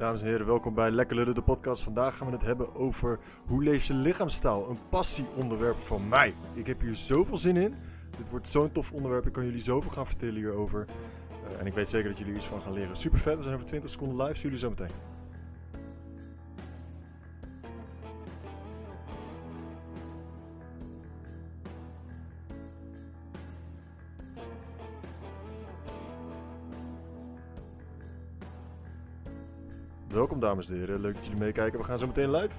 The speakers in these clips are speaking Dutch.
Dames en heren, welkom bij Lekker Lullen, de podcast. Vandaag gaan we het hebben over hoe lees je lichaamstaal. Een passieonderwerp van mij. Ik heb hier zoveel zin in. Dit wordt zo'n tof onderwerp. Ik kan jullie zoveel gaan vertellen hierover. Uh, en ik weet zeker dat jullie iets van gaan leren. Super vet. We zijn over 20 seconden live. Zie jullie zo dames en heren, leuk dat jullie meekijken. We gaan zo meteen live.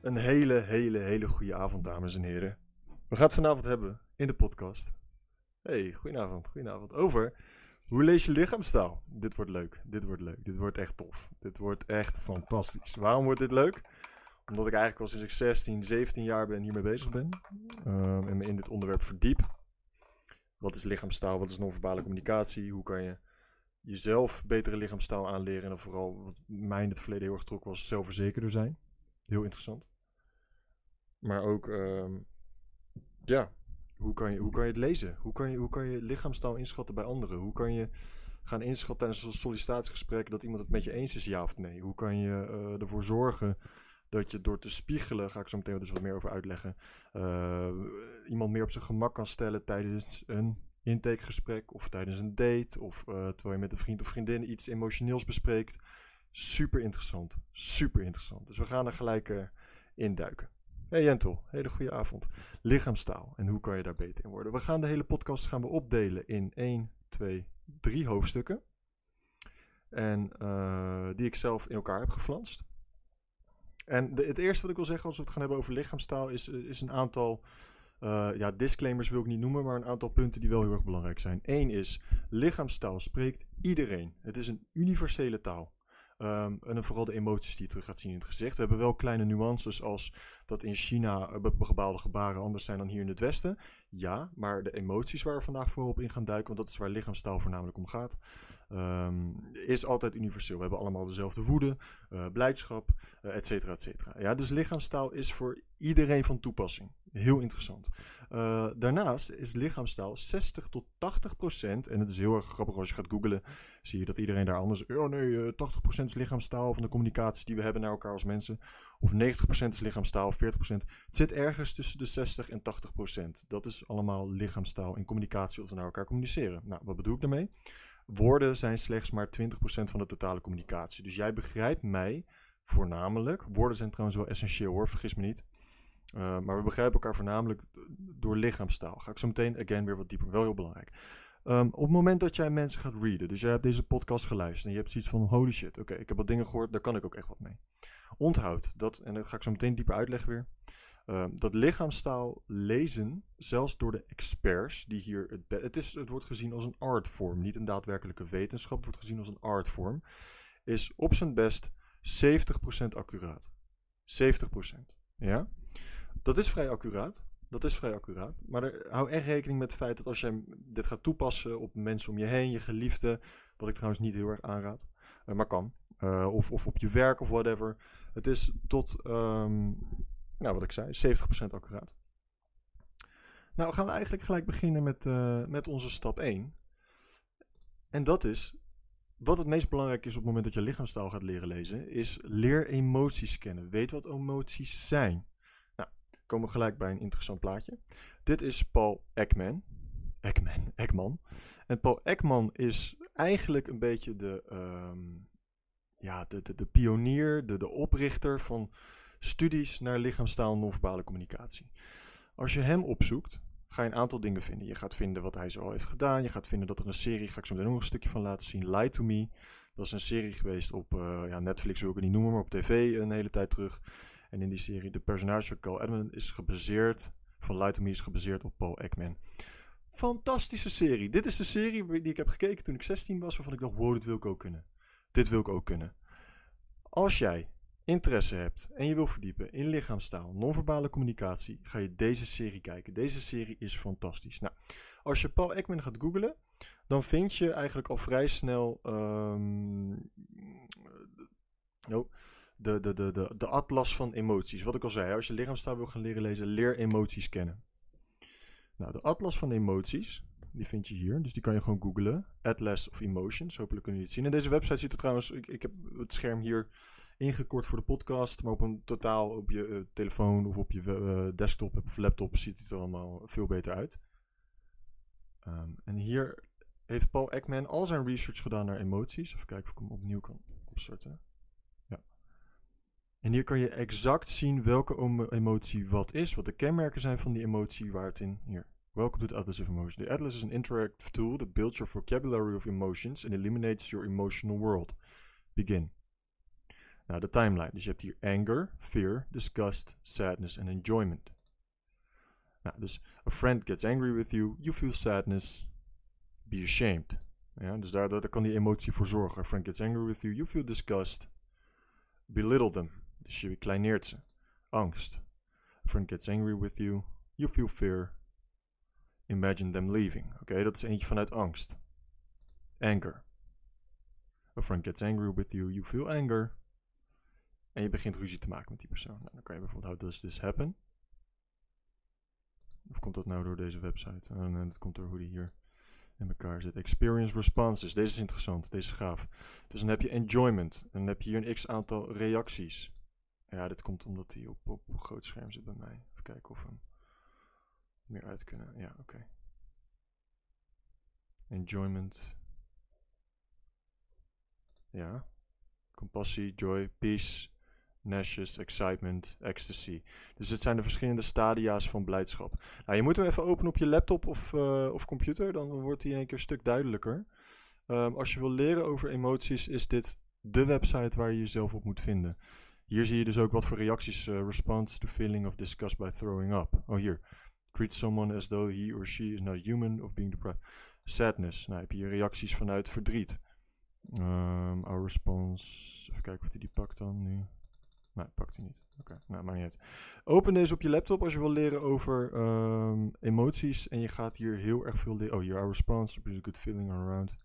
Een hele, hele, hele goede avond dames en heren. We gaan het vanavond hebben in de podcast. Hey, goedenavond, goedenavond. Over hoe lees je lichaamstaal? Dit wordt leuk, dit wordt leuk, dit wordt echt tof. Dit wordt echt fantastisch. Waarom wordt dit leuk? Omdat ik eigenlijk al sinds ik 16, 17 jaar ben hiermee bezig ben. Um, en me in dit onderwerp verdiep. Wat is lichaamstaal? Wat is non-verbale communicatie? Hoe kan je jezelf betere lichaamstaal aanleren? En vooral wat mij in het verleden heel erg trok was zelfverzekerder zijn. Heel interessant. Maar ook, uh, ja, hoe kan, je, hoe kan je het lezen? Hoe kan je, hoe kan je lichaamstaal inschatten bij anderen? Hoe kan je gaan inschatten tijdens een sollicitatiegesprek dat iemand het met je eens is, ja of nee? Hoe kan je uh, ervoor zorgen dat je door te spiegelen, ga ik zo meteen dus wat meer over uitleggen, uh, iemand meer op zijn gemak kan stellen tijdens een intakegesprek of tijdens een date of uh, terwijl je met een vriend of vriendin iets emotioneels bespreekt. Super interessant, super interessant. Dus we gaan er gelijk uh, induiken. Hey Jentel, hele goede avond. Lichaamstaal en hoe kan je daar beter in worden? We gaan de hele podcast gaan we opdelen in 1, 2, 3 hoofdstukken. En die ik zelf in elkaar heb geflanst. En het eerste wat ik wil zeggen als we het gaan hebben over lichaamstaal is, is een aantal uh, ja, disclaimers wil ik niet noemen, maar een aantal punten die wel heel erg belangrijk zijn. Eén is, lichaamstaal spreekt iedereen. Het is een universele taal. Um, en vooral de emoties die je terug gaat zien in het gezicht. We hebben wel kleine nuances als dat in China uh, bepaalde gebaren anders zijn dan hier in het Westen. Ja, maar de emoties waar we vandaag vooral op in gaan duiken, want dat is waar lichaamstaal voornamelijk om gaat, um, is altijd universeel. We hebben allemaal dezelfde woede, uh, blijdschap, uh, et cetera, et cetera. Ja, dus lichaamstaal is voor iedereen van toepassing. Heel interessant. Uh, daarnaast is lichaamstaal 60 tot 80 procent. En het is heel erg grappig als je gaat googlen. Zie je dat iedereen daar anders. Oh nee, 80 procent is lichaamstaal van de communicatie die we hebben naar elkaar als mensen. Of 90 procent is lichaamstaal, 40 procent. Het zit ergens tussen de 60 en 80 procent. Dat is allemaal lichaamstaal in communicatie of we naar elkaar communiceren. Nou, wat bedoel ik daarmee? Woorden zijn slechts maar 20 procent van de totale communicatie. Dus jij begrijpt mij voornamelijk. Woorden zijn trouwens wel essentieel hoor, vergis me niet. Uh, maar we begrijpen elkaar voornamelijk door lichaamstaal. Ga ik zo meteen, again, weer wat dieper. Wel heel belangrijk. Um, op het moment dat jij mensen gaat readen, dus jij hebt deze podcast geluisterd en je hebt zoiets van holy shit, oké, ik heb wat dingen gehoord, daar kan ik ook echt wat mee. Onthoud dat, en dat ga ik zo meteen dieper uitleggen weer, uh, dat lichaamstaal lezen, zelfs door de experts die hier, het, het, is, het wordt gezien als een artvorm, niet een daadwerkelijke wetenschap, het wordt gezien als een artvorm, is op zijn best 70% accuraat. 70%. Ja? Dat is vrij accuraat. Dat is vrij accuraat. Maar hou echt rekening met het feit dat als jij dit gaat toepassen op mensen om je heen, je geliefde, wat ik trouwens niet heel erg aanraad, uh, maar kan. Uh, of, of op je werk of whatever. Het is tot, um, nou wat ik zei, 70% accuraat. Nou gaan we eigenlijk gelijk beginnen met, uh, met onze stap 1. En dat is, wat het meest belangrijk is op het moment dat je lichaamstaal gaat leren lezen, is leer emoties kennen. Weet wat emoties zijn komen gelijk bij een interessant plaatje. Dit is Paul Ekman. Ekman, Ekman. En Paul Ekman is eigenlijk een beetje de, um, ja, de, de, de pionier, de, de oprichter van studies naar lichaamstaal en non-verbale communicatie. Als je hem opzoekt, ga je een aantal dingen vinden. Je gaat vinden wat hij zo al heeft gedaan. Je gaat vinden dat er een serie, ga ik zo meteen nog een stukje van laten zien, Lie to Me. Dat is een serie geweest op uh, ja, Netflix, wil ik het niet noemen, maar op tv een hele tijd terug. En in die serie, de personage van Carl Edmund is gebaseerd, van Light Me is gebaseerd op Paul Ekman. Fantastische serie. Dit is de serie die ik heb gekeken toen ik 16 was, waarvan ik dacht, wow, dit wil ik ook kunnen. Dit wil ik ook kunnen. Als jij interesse hebt en je wil verdiepen in lichaamstaal, non-verbale communicatie, ga je deze serie kijken. Deze serie is fantastisch. Nou, als je Paul Ekman gaat googlen, dan vind je eigenlijk al vrij snel um, de, de, de, de, de atlas van emoties. Wat ik al zei, als je lichaamstaal wil gaan leren lezen, leer emoties kennen. Nou, de atlas van emoties, Die vind je hier. Dus die kan je gewoon googlen. Atlas of Emotions. Hopelijk kunnen jullie het zien. En deze website ziet er trouwens... Ik, ik heb het scherm hier ingekort voor de podcast. Maar op een totaal op je eh, telefoon of op je eh, desktop of laptop ziet het er allemaal veel beter uit. Ehm, en hier heeft Paul Ekman al zijn research gedaan naar emoties. Even kijken of ik hem opnieuw kan opstarten. En hier kan je exact zien welke emotie wat is. Wat de kenmerken zijn van die emotie waar het in... Hier. Welcome to the Atlas of Emotions. The Atlas is an interactive tool that builds your vocabulary of emotions and eliminates your emotional world. Begin. Nou, de timeline. Dus je hebt hier anger, fear, disgust, sadness en enjoyment. Nou, dus a friend gets angry with you, you feel sadness, be ashamed. Ja, dus daar, daar kan die emotie voor zorgen. A friend gets angry with you, you feel disgust, belittle them. Dus je kleineert ze. Angst. A friend gets angry with you, you feel fear, imagine them leaving. Oké, dat is eentje vanuit angst. Anger. A friend gets angry with you, you feel anger, en je begint ruzie te maken met die persoon. Nou, dan kan je bijvoorbeeld, how does this happen? Of komt dat nou door deze website? Oh, nee, dat komt door hoe die hier in elkaar zit. Experience responses. Deze is interessant. Deze is gaaf. Dus dan heb je enjoyment. En dan heb je hier een x aantal reacties. Ja, dit komt omdat hij op, op, groot scherm zit bij mij. Even kijken of we hem meer uit kunnen. Ja, oké. Enjoyment. Ja. Compassie, joy, peace, Nashes, excitement, ecstasy. Dus het zijn de verschillende stadia's van blijdschap. Nou, je moet hem even openen op je laptop of, uh, of computer, dan wordt hij in één keer een stuk duidelijker. Um, als je wil leren over emoties, is dit de website waar je jezelf op moet vinden. Hier zie je dus ook wat voor reacties. Uh, response to feeling of disgust by throwing up. Oh, hier. Treat someone as though he or she is not human of being deprived. Sadness. Nou, heb je hier reacties vanuit verdriet. Um, our response. Even kijken of hij die pakt dan nu. Nee, pakt hij niet. Oké, nou, maar niet uit. Open deze op je laptop als je wil leren over um, emoties. En je gaat hier heel erg veel leren. Oh, your response, a good feeling around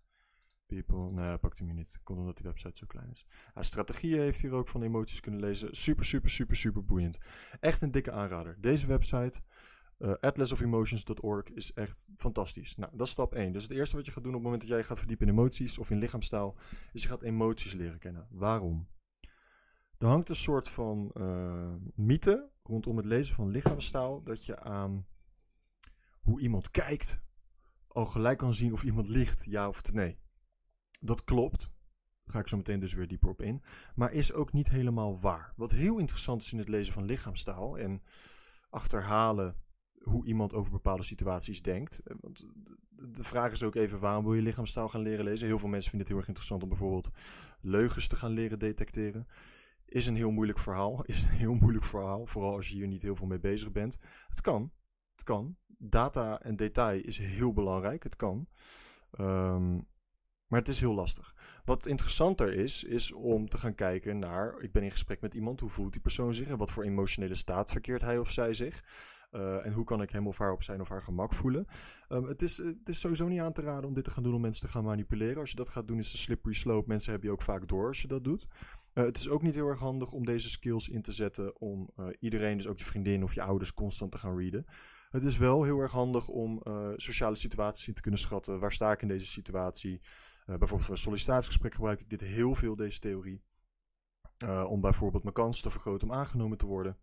people. Nee, pakt hij me niet. Komt omdat die website zo klein is. Ja, strategieën heeft hier ook van emoties kunnen lezen. Super, super, super, super boeiend. Echt een dikke aanrader. Deze website, uh, atlasofemotions.org, is echt fantastisch. Nou, dat is stap 1. Dus het eerste wat je gaat doen op het moment dat jij gaat verdiepen in emoties of in lichaamstaal, is je gaat emoties leren kennen. Waarom? Er hangt een soort van uh, mythe rondom het lezen van lichaamstaal. Dat je aan hoe iemand kijkt al gelijk kan zien of iemand liegt, ja of nee. Dat klopt. Ga ik zo meteen dus weer dieper op in. Maar is ook niet helemaal waar. Wat heel interessant is in het lezen van lichaamstaal en achterhalen hoe iemand over bepaalde situaties denkt. Eh, want de vraag is ook even waarom wil je lichaamstaal gaan leren lezen? Heel veel mensen vinden het heel erg interessant om bijvoorbeeld leugens te gaan leren detecteren. Is een heel moeilijk verhaal. Is een heel moeilijk verhaal. Vooral als je hier niet heel veel mee bezig bent. Het kan. Het kan. Data en detail is heel belangrijk. Het kan. Um, maar het is heel lastig. Wat interessanter is, is om te gaan kijken naar. Ik ben in gesprek met iemand. Hoe voelt die persoon zich? En wat voor emotionele staat verkeert hij of zij zich? Uh, en hoe kan ik hem of haar op zijn of haar gemak voelen? Um, het, is, het is sowieso niet aan te raden om dit te gaan doen om mensen te gaan manipuleren. Als je dat gaat doen, is de slippery slope. Mensen hebben je ook vaak door als je dat doet. Uh, het is ook niet heel erg handig om deze skills in te zetten om uh, iedereen, dus ook je vriendin of je ouders, constant te gaan readen. Het is wel heel erg handig om uh, sociale situaties in te kunnen schatten. Waar sta ik in deze situatie? bijvoorbeeld voor een sollicitatiegesprek gebruik ik dit heel veel, deze theorie. om bijvoorbeeld mijn kans te vergroten om aangenomen te worden.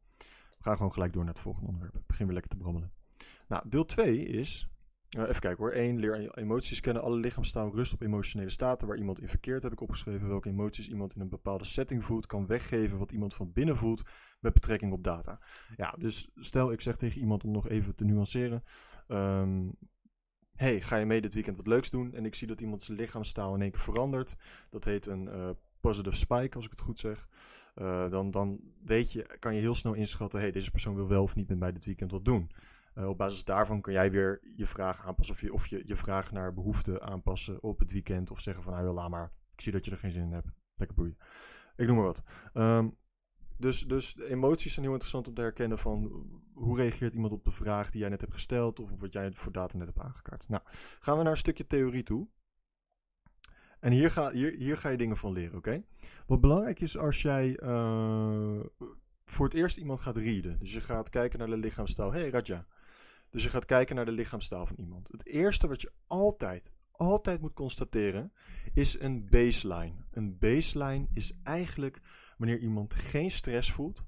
We gaan gewoon gelijk door naar het volgende onderwerp. Begin weer lekker te brammelen. Nou, deel 2 is even kijken hoor. 1. Leer emoties kennen. Alle lichaamstaal rust op emotionele staten waar iemand in verkeert. Heb ik opgeschreven welke emoties iemand in een bepaalde setting voelt. Kan weggeven wat iemand van binnen voelt met betrekking op data. Ja, dus stel ik zeg tegen iemand om nog even te nuanceren. Um, hey, ga je mee dit weekend wat leuks doen? En ik zie dat iemand zijn lichaamstaal in één keer verandert. Dat heet een uh, positive spike, als ik het goed zeg. Uh, dan, dan weet je, kan je heel snel inschatten: hey, deze persoon wil wel of niet met mij dit weekend wat doen. Uh, op basis daarvan kan jij weer je vraag aanpassen. Of je, of je je vraag naar behoefte aanpassen op het weekend. Of zeggen van nou laat maar. Ik zie dat je er geen zin in hebt. Lekker boeien. Ik noem maar wat. Um, dus, dus emoties zijn heel interessant om te herkennen van hoe reageert iemand op de vraag die jij net hebt gesteld. Of op wat jij voor data net hebt aangekaart. Nou, gaan we naar een stukje theorie toe. En hier ga, hier, hier ga je dingen van leren, oké? Wat belangrijk is als jij uh, voor het eerst iemand gaat readen. Dus je gaat kijken naar de lichaamstaal. hey, Raja, Dus je gaat kijken naar de lichaamstaal van iemand. Het eerste wat je altijd, altijd moet constateren is een baseline. Een baseline is eigenlijk wanneer iemand geen stress voelt,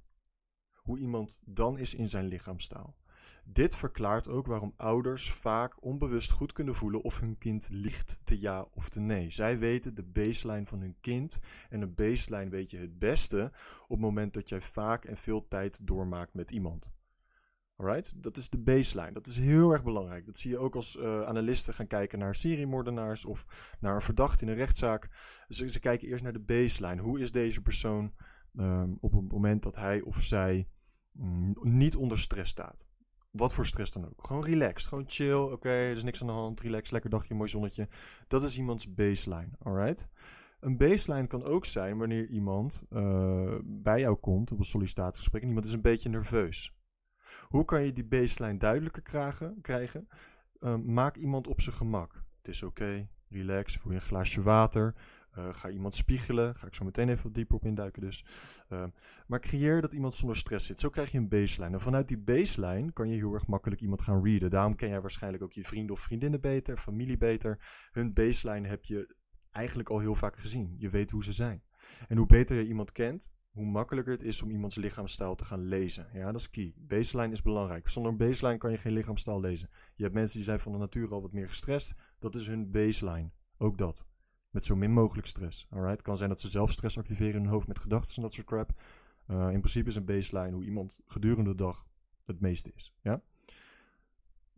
hoe iemand dan is in zijn lichaamstaal. Dit verklaart ook waarom ouders vaak onbewust goed kunnen voelen of hun kind liegt te ja of te nee. Zij weten de baseline van hun kind en een baseline weet je het beste op het moment dat jij vaak en veel tijd doormaakt met iemand. Alright? Dat is de baseline. Dat is heel erg belangrijk. Dat zie je ook als uh, analisten gaan kijken naar seriemoordenaars of naar een verdachte in een rechtszaak. Ze, ze kijken eerst naar de baseline. Hoe is deze persoon um, op het moment dat hij of zij mm, niet onder stress staat? Wat voor stress dan ook. Gewoon relaxed. Gewoon chill. Oké, er is niks aan de hand. Relax. Lekker dagje, mooi zonnetje. Dat is iemands baseline. Alright? Een baseline kan ook zijn wanneer iemand uh, bij jou komt op een sollicitatiegesprek en iemand is een beetje nerveus. Hoe kan je die baseline duidelijker krijgen? krijgen? Uh, maak iemand op zijn gemak. Het is oké, relax, voel je een glaasje water. Uh, ga iemand spiegelen. Ga ik zo meteen even wat dieper op induiken dus. Uh, maar creëer dat iemand zonder stress zit. Zo krijg je een baseline. En vanuit die baseline kan je heel erg makkelijk iemand gaan readen. Daarom ken jij waarschijnlijk ook je vrienden of vriendinnen beter, familie beter. Hun baseline heb je eigenlijk al heel vaak gezien. Je weet hoe ze zijn. En hoe beter je iemand kent, hoe makkelijker het is om iemands lichaamstaal te gaan lezen. Ja, dat is key. Baseline is belangrijk. Zonder een baseline kan je geen lichaamstaal lezen. Je hebt mensen die zijn van de natuur al wat meer gestrest. Dat is hun baseline. Ook dat. Met zo min mogelijk stress. Alright? Het kan zijn dat ze zelf stress activeren in hun hoofd met gedachten en dat soort crap. Uh, in principe is een baseline hoe iemand gedurende de dag het meeste is. Ja?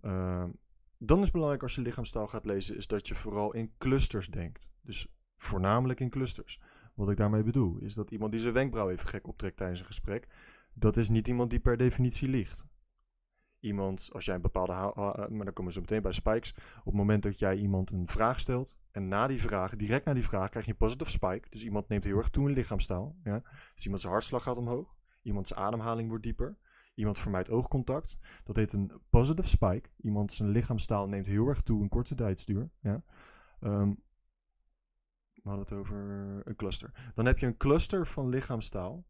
Uh, dan is belangrijk als je lichaamstaal gaat lezen, is dat je vooral in clusters denkt. Dus voornamelijk in clusters. Wat ik daarmee bedoel, is dat iemand die zijn wenkbrauw even gek optrekt tijdens een gesprek, dat is niet iemand die per definitie liegt. Iemand, als jij een bepaalde, maar dan komen zo meteen bij spikes, op het moment dat jij iemand een vraag stelt en na die vraag, direct na die vraag, krijg je een positive spike. Dus iemand neemt heel erg toe in lichaamstaal. Ja? Dus iemand zijn hartslag gaat omhoog, iemand zijn ademhaling wordt dieper, iemand vermijdt oogcontact. Dat heet een positive spike. Iemand zijn lichaamstaal neemt heel erg toe in korte tijdsduur. Ja? Um, we hadden het over een cluster. Dan heb je een cluster van lichaamstaal.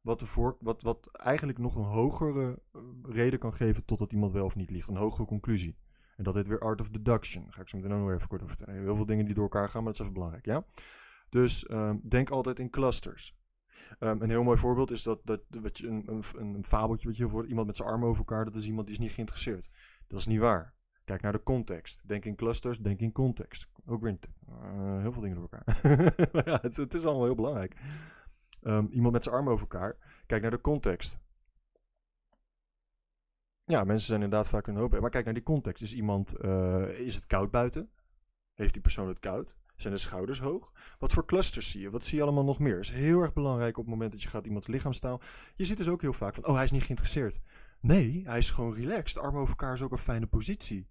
Wat, ervoor, wat, wat eigenlijk nog een hogere eh, reden kan geven totdat iemand wel of niet liegt. Een hogere conclusie. En dat heet weer art of deduction. Daar ga ik zo meteen ook nog even kort over vertellen. Heel veel dingen die door elkaar gaan, maar dat is even belangrijk. Ja? Dus um, denk altijd in clusters. Um, een heel mooi voorbeeld is dat, dat wat je, een, een, een fabeltje wat je hoort. Iemand met zijn armen over elkaar, dat is iemand die is niet geïnteresseerd. Dat is niet waar. Kijk naar de context. Denk in clusters, denk in context. Ook weer uh, heel veel dingen door elkaar. ja, het, het, is allemaal heel belangrijk. Um, iemand met zijn armen over elkaar. Kijk naar de context. Ja, mensen zijn inderdaad vaak een hoop. Maar kijk naar die context. Is iemand, uh, is het koud buiten? Heeft die persoon het koud? Zijn de schouders hoog? Wat voor clusters zie je? Wat zie je allemaal nog meer? is heel erg belangrijk op het moment dat je gaat iemands lichaamstaal. Je ziet dus ook heel vaak van, oh, hij is niet geïnteresseerd. Nee, hij is gewoon relaxed. Armen over elkaar is ook een fijne positie.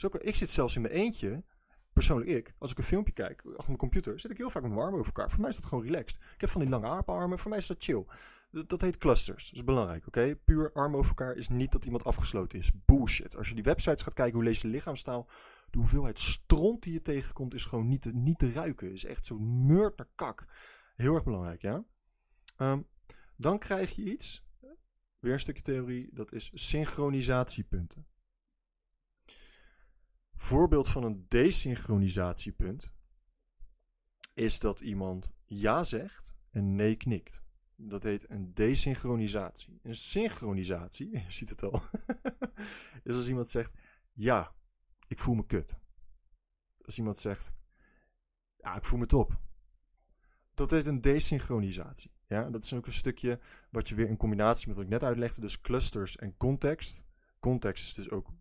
Ook, ik zit zelfs in mijn eentje, persoonlijk ik, als ik een filmpje kijk achter mijn computer, zit ik heel vaak met mijn armen over elkaar. Voor mij is dat gewoon relaxed. Ik heb van die lange apenarmen, voor mij is dat chill. Dat, dat heet clusters. Dat is belangrijk, oké? Puur armen over elkaar is niet dat iemand afgesloten is. Bullshit. Als je die websites gaat kijken, hoe lees je lichaamstaal, de hoeveelheid stront die je tegenkomt is gewoon niet te, niet te ruiken. Is echt zo nerd naar kak. Heel erg belangrijk, ja? Um, dan krijg je iets, weer een stukje theorie, dat is synchronisatiepunten. Voorbeeld van een desynchronisatiepunt is dat iemand ja zegt en nee knikt. Dat heet een desynchronisatie. Een synchronisatie, je ziet het al, is als iemand zegt ja, ik voel me kut. Als iemand zegt ja, ik voel me top. Dat heet een desynchronisatie. Ja, dat is ook een stukje wat je weer in combinatie met wat ik net uitlegde, dus clusters en context. Context is dus ook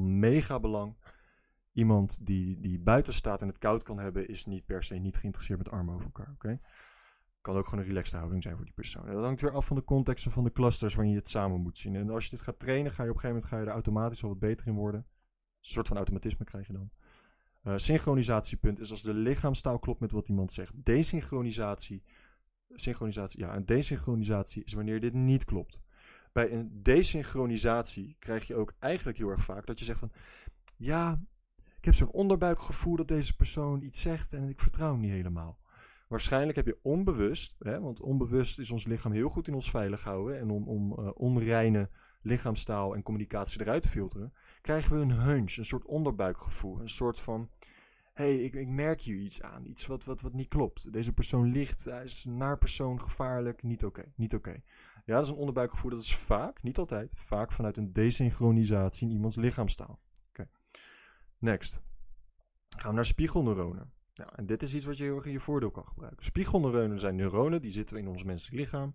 mega belang iemand die, die buiten staat en het koud kan hebben, is niet per se niet geïnteresseerd met armen over elkaar. Oké? Kan ook gewoon een relaxte houding zijn voor die persoon. En dat hangt weer af van de context en van de clusters waarin je het samen moet zien. En als je dit gaat trainen, ga je op een gegeven moment ga je er automatisch al wat beter in worden. Een soort van automatisme krijg je dan. Uh, synchronisatiepunt is als de lichaamstaal klopt met wat iemand zegt. Desynchronisatie, synchronisatie, ja, een desynchronisatie is wanneer dit niet klopt. Bij een desynchronisatie krijg je ook eigenlijk heel erg vaak dat je zegt van, ja, ik heb zo'n onderbuikgevoel dat deze persoon iets zegt en ik vertrouw hem niet helemaal. Waarschijnlijk heb je onbewust, hè, want onbewust is ons lichaam heel goed in ons veilig houden en om, om uh, onreine lichaamstaal en communicatie eruit te filteren, krijgen we een hunch, een soort onderbuikgevoel. Een soort van, hé, hey, ik, ik merk hier iets aan, iets wat, wat, wat niet klopt. Deze persoon ligt, hij is naar persoon, gevaarlijk, niet oké, niet oké. Ja, dat is een onderbuikgevoel, dat is vaak, niet altijd, vaak vanuit een desynchronisatie in iemands lichaamstaal. Next. Gaan we naar spiegelneuronen. Nou, en dit is iets wat je heel erg in je voordeel kan gebruiken. Spiegelneuronen zijn neuronen, die zitten in ons menselijk lichaam.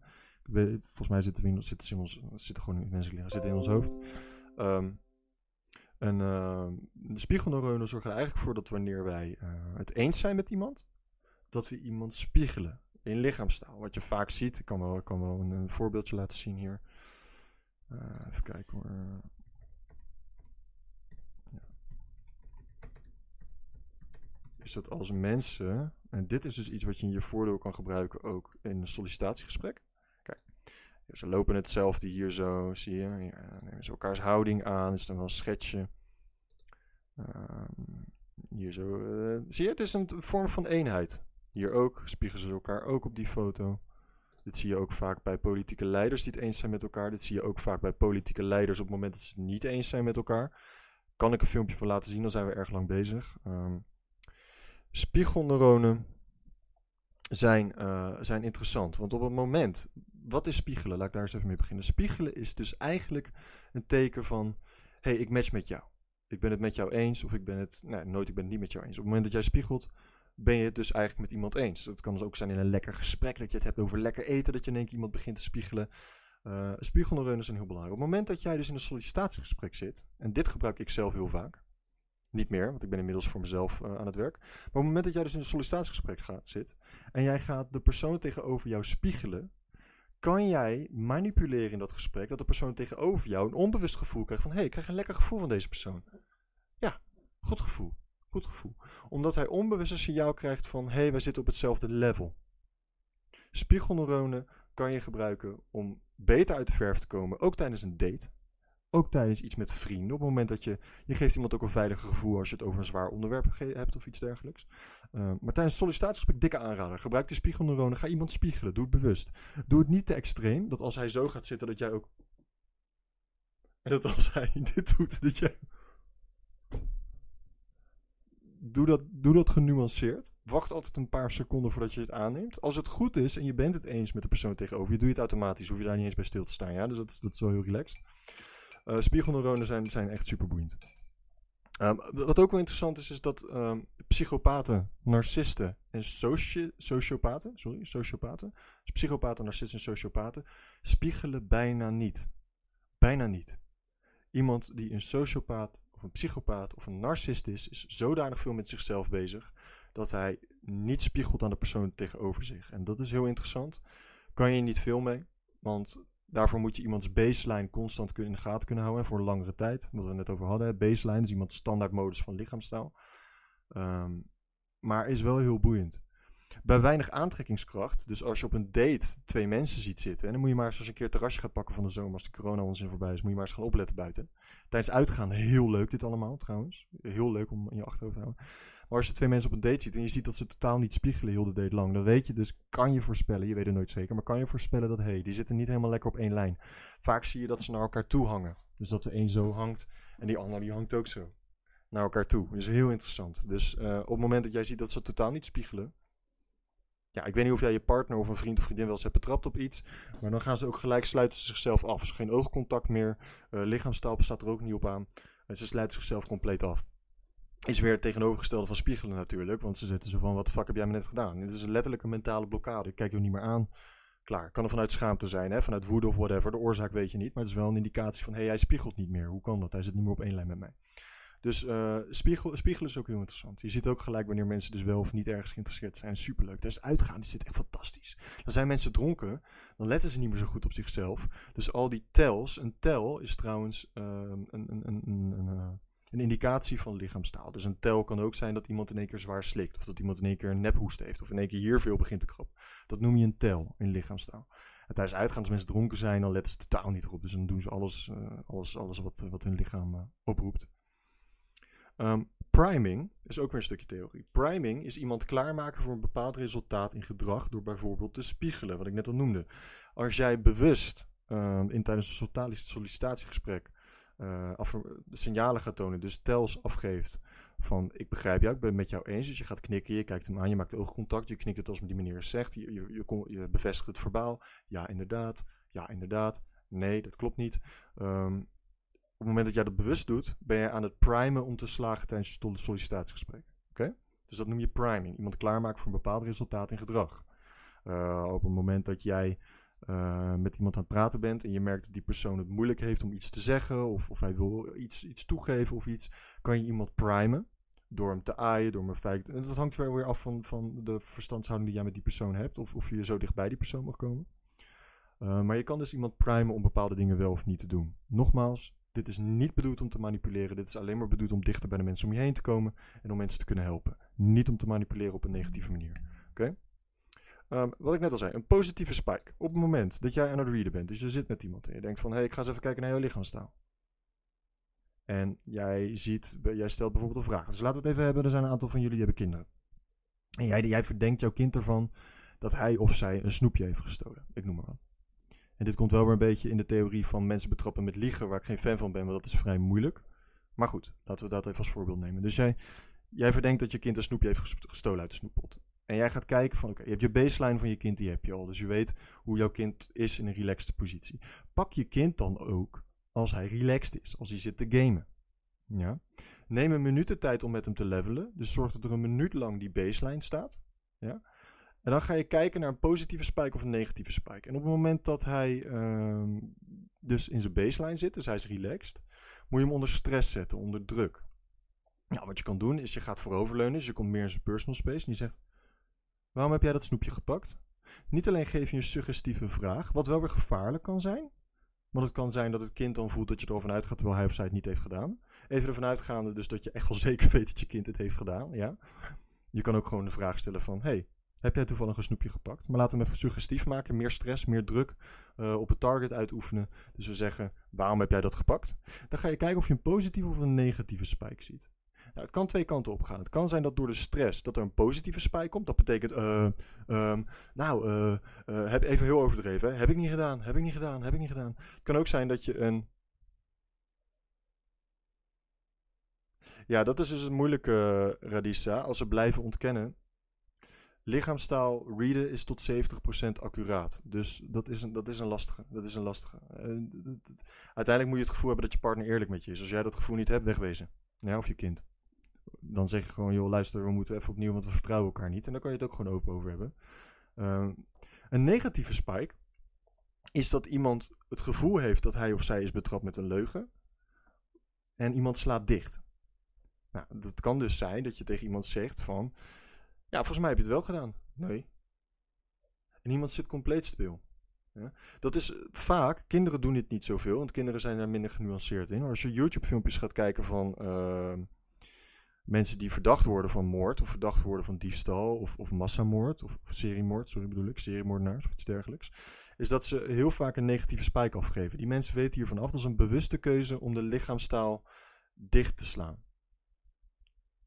Volgens mij zitten, we in, zitten in ons, zitten gewoon in het menselijk lichaam, zitten in ons hoofd. Um, en uh, de spiegelneuronen zorgen er eigenlijk voor dat wanneer wij uh, het eens zijn met iemand, dat we iemand spiegelen in lichaamstaal. Wat je vaak ziet, ik kan wel, ik kan wel een, voorbeeldje laten zien hier. Uh, even kijken hoor. Is dat als mensen, en dit is dus iets wat je in je voordeel kan gebruiken ook in een sollicitatiegesprek. Kijk, ze lopen hetzelfde hier zo, zie je. Hier nemen ze elkaars houding aan, is dan wel een schetsje. Um, hier zo, uh, zie je, het is een vorm van eenheid. Hier ook, spiegelen ze elkaar ook op die foto. Dit zie je ook vaak bij politieke leiders die het eens zijn met elkaar. Dit zie je ook vaak bij politieke leiders op het moment dat ze het niet eens zijn met elkaar. Kan ik een filmpje van laten zien, dan zijn we erg lang bezig. Um, Spiegelneuronen zijn, uh, zijn interessant. Want op het moment, wat is spiegelen? Laat ik daar eens even mee beginnen. Spiegelen is dus eigenlijk een teken van: hé, hey, ik match met jou. Ik ben het met jou eens, of ik ben het, nee, nooit, ik ben het niet met jou eens. Op het moment dat jij spiegelt, ben je het dus eigenlijk met iemand eens. Dat kan dus ook zijn in een lekker gesprek, dat je het hebt over lekker eten, dat je in één keer iemand begint te spiegelen. Uh, spiegelneuronen zijn heel belangrijk. Op het moment dat jij dus in een sollicitatiegesprek zit, en dit gebruik ik zelf heel vaak, niet meer, want ik ben inmiddels voor mezelf uh, aan het werk. Maar op het moment dat jij dus in een sollicitatiegesprek gaat, zit en jij gaat de persoon tegenover jou spiegelen, kan jij manipuleren in dat gesprek dat de persoon tegenover jou een onbewust gevoel krijgt van hé, hey, ik krijg een lekker gevoel van deze persoon. Ja, goed gevoel. Goed gevoel. Omdat hij onbewust een signaal krijgt van hé, hey, wij zitten op hetzelfde level. Spiegelneuronen kan je gebruiken om beter uit de verf te komen, ook tijdens een date. Ook tijdens iets met vrienden. Op het moment dat je. Je geeft iemand ook een veiliger gevoel als je het over een zwaar onderwerp hebt of iets dergelijks. Uh, maar tijdens sollicitatiegesprek, dikke aanrader. Gebruik de spiegelneuronen. Ga iemand spiegelen. Doe het bewust. Doe het niet te extreem. Dat als hij zo gaat zitten, dat jij ook. En dat als hij dit doet, dat jij. Doe dat, doe dat genuanceerd. Wacht altijd een paar seconden voordat je het aanneemt. Als het goed is en je bent het eens met de persoon tegenover je, doe je het automatisch. Hoef je daar niet eens bij stil te staan. Ja? Dus dat, dat is wel heel relaxed. Uh, spiegelneuronen zijn, zijn echt super boeiend. Um, wat ook wel interessant is, is dat um, psychopaten, narcisten en soci sociopaten, sorry, sociopaten, dus psychopaten, narcisten en sociopaten, spiegelen bijna niet. Bijna niet. Iemand die een sociopaat of een psychopaat of een narcist is, is zodanig veel met zichzelf bezig dat hij niet spiegelt aan de persoon tegenover zich. En dat is heel interessant. Kan je niet veel mee, want Daarvoor moet je iemands baseline constant in de gaten kunnen houden voor een langere tijd. Wat we net over hadden. Baseline is iemand standaardmodus van lichaamstaal. Um, maar is wel heel boeiend. Bij weinig aantrekkingskracht, dus als je op een date twee mensen ziet zitten, en dan moet je maar eens als een keer het terrasje gaat pakken van de zomer als de corona onzin voorbij is, moet je maar eens gaan opletten buiten. Tijdens uitgaan heel leuk dit allemaal trouwens. Heel leuk om in je achterhoofd te houden. Maar als je twee mensen op een date ziet en je ziet dat ze totaal niet spiegelen heel de date lang, dan weet je dus, kan je voorspellen, je weet het nooit zeker, maar kan je voorspellen dat, hé, hey, die zitten niet helemaal lekker op één lijn. Vaak zie je dat ze naar elkaar toe hangen. Dus dat de een zo hangt en die ander die hangt ook zo naar elkaar toe. Dat is heel interessant. Dus uh, op het moment dat jij ziet dat ze totaal niet spiegelen, ja, ik weet niet of jij je partner of een vriend of vriendin wel eens hebt betrapt op iets. Maar dan gaan ze ook gelijk sluiten ze zichzelf af. Dus geen oogcontact meer. Uh, lichaamstaal staat er ook niet op aan. En ze sluiten zichzelf compleet af. Is weer het tegenovergestelde van spiegelen natuurlijk. Want ze zitten zo van, wat de fuck heb jij me net gedaan? Dit is een letterlijke mentale blokkade. Ik kijk je niet meer aan. Klaar. Kan er vanuit schaamte zijn, hè? vanuit woede of whatever. De oorzaak weet je niet. Maar het is wel een indicatie van, hé, hey, hij spiegelt niet meer. Hoe kan dat? Hij zit niet meer op één lijn met mij. Dus uh, spiegel, spiegelen is ook heel interessant. Je ziet ook gelijk wanneer mensen dus wel of niet ergens geïnteresseerd zijn. Superleuk. Tijdens uitgaan is echt fantastisch. Dan zijn mensen dronken, dan letten ze niet meer zo goed op zichzelf. Dus al die tells, een tel is trouwens uh, een, een, een, een, uh, een indicatie van lichaamstaal. Dus een tel kan ook zijn dat iemand in één keer zwaar slikt. Of dat iemand in één keer een nephoest heeft. Of in één keer hier veel begint te krabben. Dat noem je een tel in lichaamstaal. En tijdens uitgaan, als mensen dronken zijn, dan letten ze totaal niet erop. Dus dan doen ze alles, uh, alles, alles wat, wat hun lichaam oproept. Um, priming is ook weer een stukje theorie. Priming is iemand klaarmaken voor een bepaald resultaat in gedrag door bijvoorbeeld te spiegelen, wat ik net al noemde. Als jij bewust ehm, in tijdens een sollicitatiegesprek uh, signalen gaat tonen, dus tells afgeeft van ik begrijp jou, ik ben het met jou eens. Dus je gaat knikken, je kijkt hem aan, je maakt oogcontact, je knikt het als die manier zegt, je, je, je, bevestigt het verbaal. Ja, inderdaad. Ja, inderdaad. Nee, dat klopt niet. Um, het moment dat jij dat bewust doet, ben je aan het primen om te slagen tijdens je sollicitatiegesprek. Oké? Dus dat noem je priming. Iemand klaarmaken voor een bepaald resultaat in gedrag. Uh, op het moment dat jij uh, met iemand aan het praten bent en je merkt dat die persoon het moeilijk heeft om iets te zeggen of, of hij wil iets, iets toegeven of iets, kan je iemand primen door hem te aaien, door hem feit. En dat hangt weer af van, van de verstandshouding die jij met die persoon hebt of, of je zo dicht bij die persoon mag komen. Uh, maar je kan dus iemand primen om bepaalde dingen wel of niet te doen. Nogmaals, dit is niet bedoeld om te manipuleren. Dit is alleen maar bedoeld om dichter bij de mensen om je heen te komen en om mensen te kunnen helpen. Niet om te manipuleren op een negatieve manier. Oké? Um, wat ik net al zei, een positieve spike. Op het moment dat jij aan het readen bent, dus je zit met iemand en je denkt van, hé, hey, ik ga eens even kijken naar jouw lichaamstaal. En jij ziet, jij stelt bijvoorbeeld een vraag. Dus laten we het even hebben, er zijn een aantal van jullie die hebben kinderen. En jij, jij verdenkt jouw kind ervan dat hij of zij een snoepje heeft gestolen. Ik noem maar. En dit komt wel weer een beetje in de theorie van mensen betrappen met liegen, waar ik geen fan van ben, want dat is vrij moeilijk. Maar goed, laten we dat even als voorbeeld nemen. Dus jij, jij verdenkt dat je kind een snoepje heeft gestolen uit de snoeppot. En jij gaat kijken van, oké, je hebt je baseline van je kind, die heb je al. Dus je weet hoe jouw kind is in een relaxed positie. Pak je kind dan ook als hij relaxed is, als hij zit te gamen. Ja. Neem een minuut de tijd om met hem te levelen. Dus zorg dat er een minuut lang die baseline staat. Ja. En dan ga je kijken naar een positieve spike of een negatieve spike. En op het moment dat hij uh, dus in zijn baseline zit, dus hij is relaxed, moet je hem onder stress zetten, onder druk. Nou, wat je kan doen is je gaat vooroverleunen, dus je komt meer in zijn personal space en je zegt, waarom heb jij dat snoepje gepakt? Niet alleen geef je een suggestieve vraag, wat wel weer gevaarlijk kan zijn. Want het kan zijn dat het kind dan voelt dat je erover uitgaat terwijl hij of zij het niet heeft gedaan. Even ervan uitgaande dus dat je echt wel zeker weet dat je kind het heeft gedaan. Ja? Je kan ook gewoon de vraag stellen van, hey, heb jij toevallig een snoepje gepakt? Maar laten we hem even suggestief maken. Meer stress, meer druk uh, op het target uitoefenen. Dus we zeggen, waarom heb jij dat gepakt? Dan ga je kijken of je een positieve of een negatieve spike ziet. Nou, het kan twee kanten op gaan. Het kan zijn dat door de stress dat er een positieve spike komt. Dat betekent, uh, um, nou, uh, heb, even heel overdreven. Hè? Heb ik niet gedaan, heb ik niet gedaan, heb ik niet gedaan. Het kan ook zijn dat je een... Ja, dat is dus het moeilijke, Radissa. Als we blijven ontkennen, lichaamstaal readen is tot 70% accuraat. Dus dat is een, dat is een lastige. Dat is een lastige. Uh, uiteindelijk moet je het gevoel hebben dat je partner eerlijk met je is. Als jij dat gevoel niet hebt, wegwezen. Ja, of je kind. Dan zeg je gewoon, joh, luister, we moeten even opnieuw, want we vertrouwen elkaar niet. En dan kan je het ook gewoon open over hebben. Uh, een negatieve spike is dat iemand het gevoel heeft dat hij of zij is betrapt met een leugen. En iemand slaat dicht. Nou, dat kan dus zijn dat je tegen iemand zegt van... Ja, volgens mij heb je het wel gedaan. Nee. En iemand zit compleet stil. Ja? Dat is vaak, kinderen doen dit niet zoveel, want kinderen zijn er minder genuanceerd in. Als je YouTube-filmpjes gaat kijken van uh, mensen die verdacht worden van moord, of verdacht worden van diefstal, of, of massamoord, of, of seriemoord, sorry bedoel ik, seriemoordenaars of iets dergelijks, is dat ze heel vaak een negatieve spike afgeven. Die mensen weten hiervan af, dat is een bewuste keuze om de lichaamstaal dicht te slaan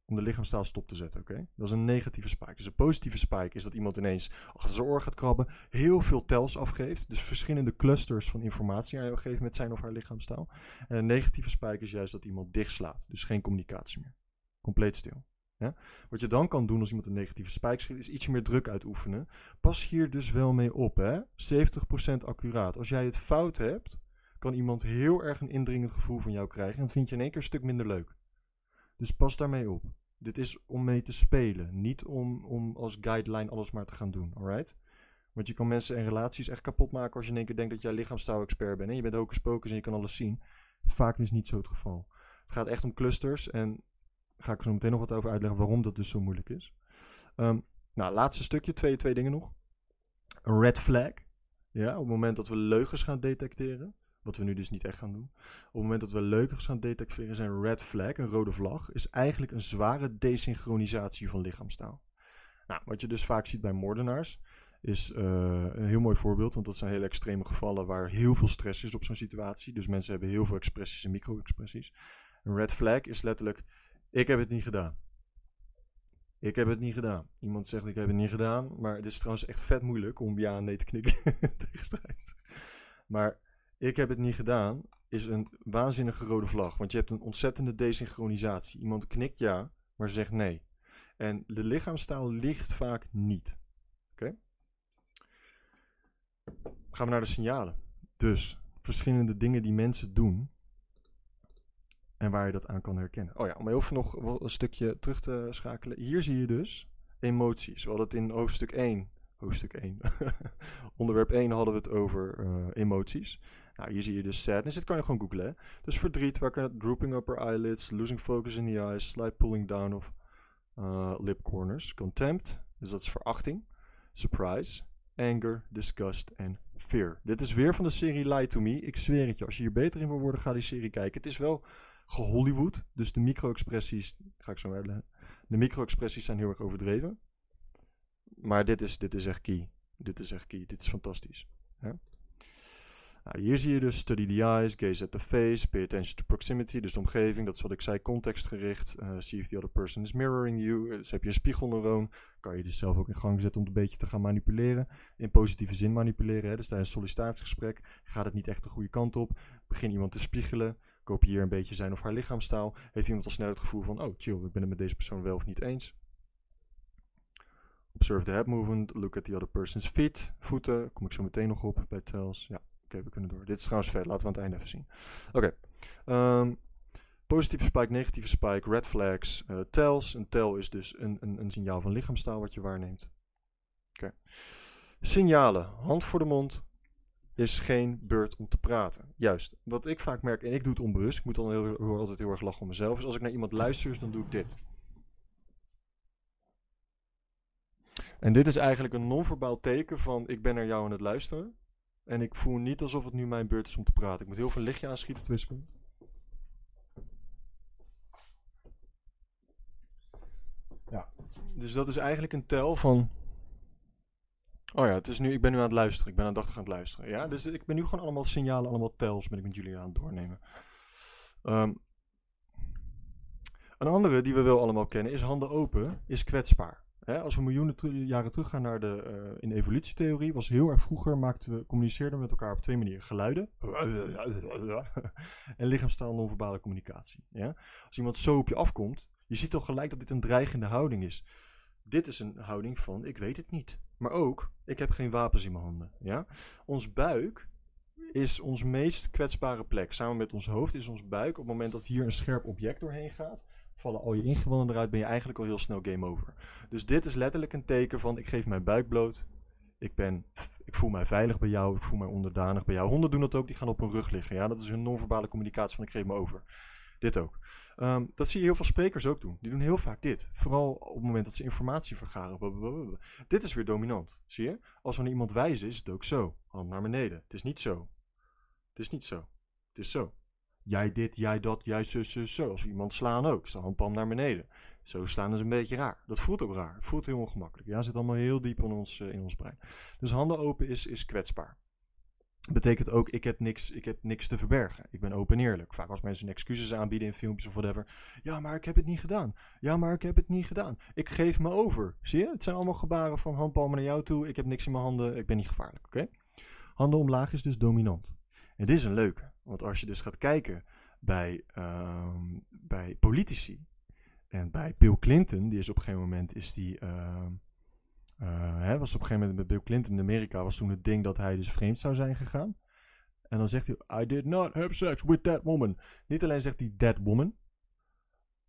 om de lichaamstaal stop te zetten. Oké, Dat is een negatieve spike. Dus een positieve spike is dat iemand ineens achter zijn oor gaat krabben, heel veel tells afgeeft, dus verschillende clusters van informatie aan geeft met zijn of haar lichaamstaal. En een negatieve spike is juist dat iemand dichtslaat, dus geen communicatie meer. Compleet stil. Ja? Wat je dan kan doen als iemand een negatieve spike schrijft, is ietsje meer druk uitoefenen. Pas hier dus wel mee op, hè? 70% accuraat. Als jij het fout hebt, kan iemand heel erg een indringend gevoel van jou krijgen en vind je in één keer een stuk minder leuk. Dus pas daarmee op. Dit is om mee te spelen, niet om, om als guideline alles maar te gaan doen, alright? Want je kan mensen en relaties echt kapot maken als je in één keer denkt dat jij lichaamstaal-expert bent. En je bent hocus pocus en je kan alles zien. Vaak is niet zo het geval. Het gaat echt om clusters en ga ik zo meteen nog wat over uitleggen waarom dat dus zo moeilijk is. Um, nou, laatste stukje, twee, twee dingen nog. Een red flag. Ja, op het moment dat we leugens gaan detecteren. Wat we nu dus niet echt gaan doen. Op het moment dat we leugens gaan detecteren, een red flag, een rode vlag, is eigenlijk een zware desynchronisatie van lichaamstaal. Nou, wat je dus vaak ziet bij moordenaars, is uh, een heel mooi voorbeeld, want dat zijn hele extreme gevallen waar heel veel stress is op zo'n situatie. Dus mensen hebben heel veel expressies en micro-expressies. Een red flag is letterlijk, ik heb het niet gedaan. Ik heb het niet gedaan. Iemand zegt ik heb het niet gedaan, maar het is trouwens echt vet moeilijk om ja en nee te knikken tegen. Maar ik heb het niet gedaan, is een waanzinnige rode vlag. Want je hebt een ontzettende desynchronisatie. Iemand knikt ja, maar zegt nee. En de lichaamstaal ligt vaak niet. Oké? Gaan we naar de signalen. Dus verschillende dingen die mensen doen. En waar je dat aan kan herkennen. Oh ja, om even nog een stukje terug te schakelen. Hier zie je dus emoties. We het in hoofdstuk 1 hoofdstuk 1. Onderwerp 1 hadden we het over uh, emoties. Nou, hier zie je dus sadness. Dit kan je gewoon googlen. Hè? Dus verdriet, wakker, drooping upper eyelids, losing focus in the eyes, slight pulling down of uh, lip corners. Contempt, dus dat is verachting. Surprise, anger, disgust en fear. Dit is weer van de serie Lie to Me. Ik zweer het je, als je hier beter in wil worden, ga die serie kijken. Het is wel gehollywood, dus de micro-expressies, ga ik zo uitleggen. De micro-expressies zijn heel erg overdreven. Maar dit is, dit is echt key. Dit is echt key. Dit is fantastisch. Nou, hier zie je dus study the eyes, gaze at the face, pay attention to proximity, dus de omgeving, dat is wat ik zei, contextgericht. Uh, see if the other person is mirroring you. Dus heb je een spiegelneuroon, kan je dus zelf ook in gang zetten om een beetje te gaan manipuleren. In positieve zin manipuleren. Hè? Dus tijdens een sollicitatiegesprek gaat het niet echt de goede kant op. Begin iemand te spiegelen, kopieer een beetje zijn of haar lichaamstaal. Heeft iemand al snel het gevoel van, oh chill, ik ben het met deze persoon wel of niet eens. Observe the head movement. Look at the other person's feet. Voeten. Kom ik zo meteen nog op bij tells. Ja, oké, we kunnen door. Dit is trouwens vet. Laten we aan het einde even zien. Oké. Ehm, positieve spike, negatieve spike, red flags, uh, tells. Een tel is dus een, een, een signaal van lichaamstaal wat je waarneemt. Oké. Signalen. Hand voor de mond is geen beurt om te praten. Juist. Wat ik vaak merk, en ik doe het onbewust, ik moet dan heel, altijd heel erg lachen om mezelf, is als ik naar iemand luister, dan doe ik dit. En dit is eigenlijk een non-verbaal teken van ik ben naar jou aan het luisteren. En ik voel niet alsof het nu mijn beurt is om te praten. Ik moet heel veel lichtje aanschieten, twee seconden. Ja, dus dat is eigenlijk een tel van... Oh ja, het is nu, ik ben nu aan het luisteren. Ik ben aandachtig aan het luisteren. Ja, dus ik ben nu gewoon allemaal signalen, allemaal tels ben ik met jullie aan het doornemen. Ehm, een andere die we wel allemaal kennen is handen open, is kwetsbaar. Hè, als we miljoenen jaren teruggaan naar de uh, in evolutietheorie, was heel erg vroeger maakten we, communiceerden met elkaar op twee manieren. Geluiden en lichaamstaal non-verbale communicatie. Ja? Als iemand zo op je afkomt, je ziet toch gelijk dat dit een dreigende houding is. Dit is een houding van ik weet het niet. Maar ook, ik heb geen wapens in mijn handen. Ja? Ons buik is ons meest kwetsbare plek. Samen met ons hoofd is ons buik op het moment dat hier een scherp object doorheen gaat vallen al je ingewanden eruit, ben je eigenlijk al heel snel game over. Dus dit is letterlijk een teken van ik geef mijn buik bloot. Ik, ben, ik voel mij veilig bij jou, ik voel mij onderdanig bij jou. Honden doen dat ook, die gaan op hun rug liggen. Ja? Dat is hun non-verbale communicatie van ik geef me over. Dit ook. Um, dat zie je heel veel sprekers ook doen. Die doen heel vaak dit. Vooral op het moment dat ze informatie vergaren. Dit is weer dominant. Zie je? Als we naar iemand wijzen, is het ook zo. Hand naar beneden. Het is niet zo. Het is niet zo. Het is zo jij dit, jij dat, jij zus, zus, zo. Als we iemand slaan ook, is de handpalm naar beneden. Zo slaan is een beetje raar. Dat voelt ook raar. Voelt heel ongemakkelijk. Ja, zit allemaal heel diep in ons, uh, in ons brein. Dus handen open is, is kwetsbaar. Betekent ook, ik heb, niks, ik heb niks te verbergen. Ik ben open en eerlijk. Vaak als mensen excuses aanbieden in filmpjes of whatever. Ja, maar ik heb het niet gedaan. Ja, maar ik heb het niet gedaan. Ik geef me over. Zie je? Het zijn allemaal gebaren van handpalmen naar jou toe. Ik heb niks in mijn handen. Ik ben niet gevaarlijk. Oké? Handen omlaag is dus dominant. Dit is een leuke. Want als je dus gaat kijken bij, um, bij politici en bij Bill Clinton, die is op een gegeven moment is die. Uh, uh, hè, was op een gegeven moment met Bill Clinton in Amerika was toen het ding dat hij dus vreemd zou zijn gegaan. En dan zegt hij: I did not have sex with that woman. Niet alleen zegt hij that woman.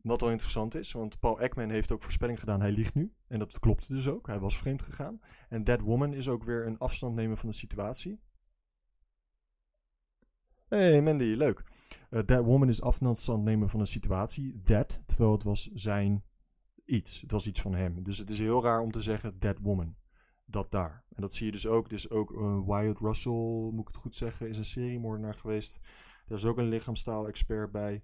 Wat al interessant is, want Paul Ekman heeft ook voorspelling gedaan, hij liegt nu. En dat klopte dus ook, hij was vreemd gegaan. En that woman is ook weer een afstand nemen van de situatie. Hey Mandy, leuk. Uh, that woman is afstand nemen van een situatie. That, terwijl het was zijn iets. Het was iets van hem. Dus het is heel raar om te zeggen that woman. Dat daar. En dat zie je dus ook. Dus ook uh, Wyatt Russell, moet ik het goed zeggen, is een seriemoordenaar geweest. Daar is ook een lichaamstaal-expert bij.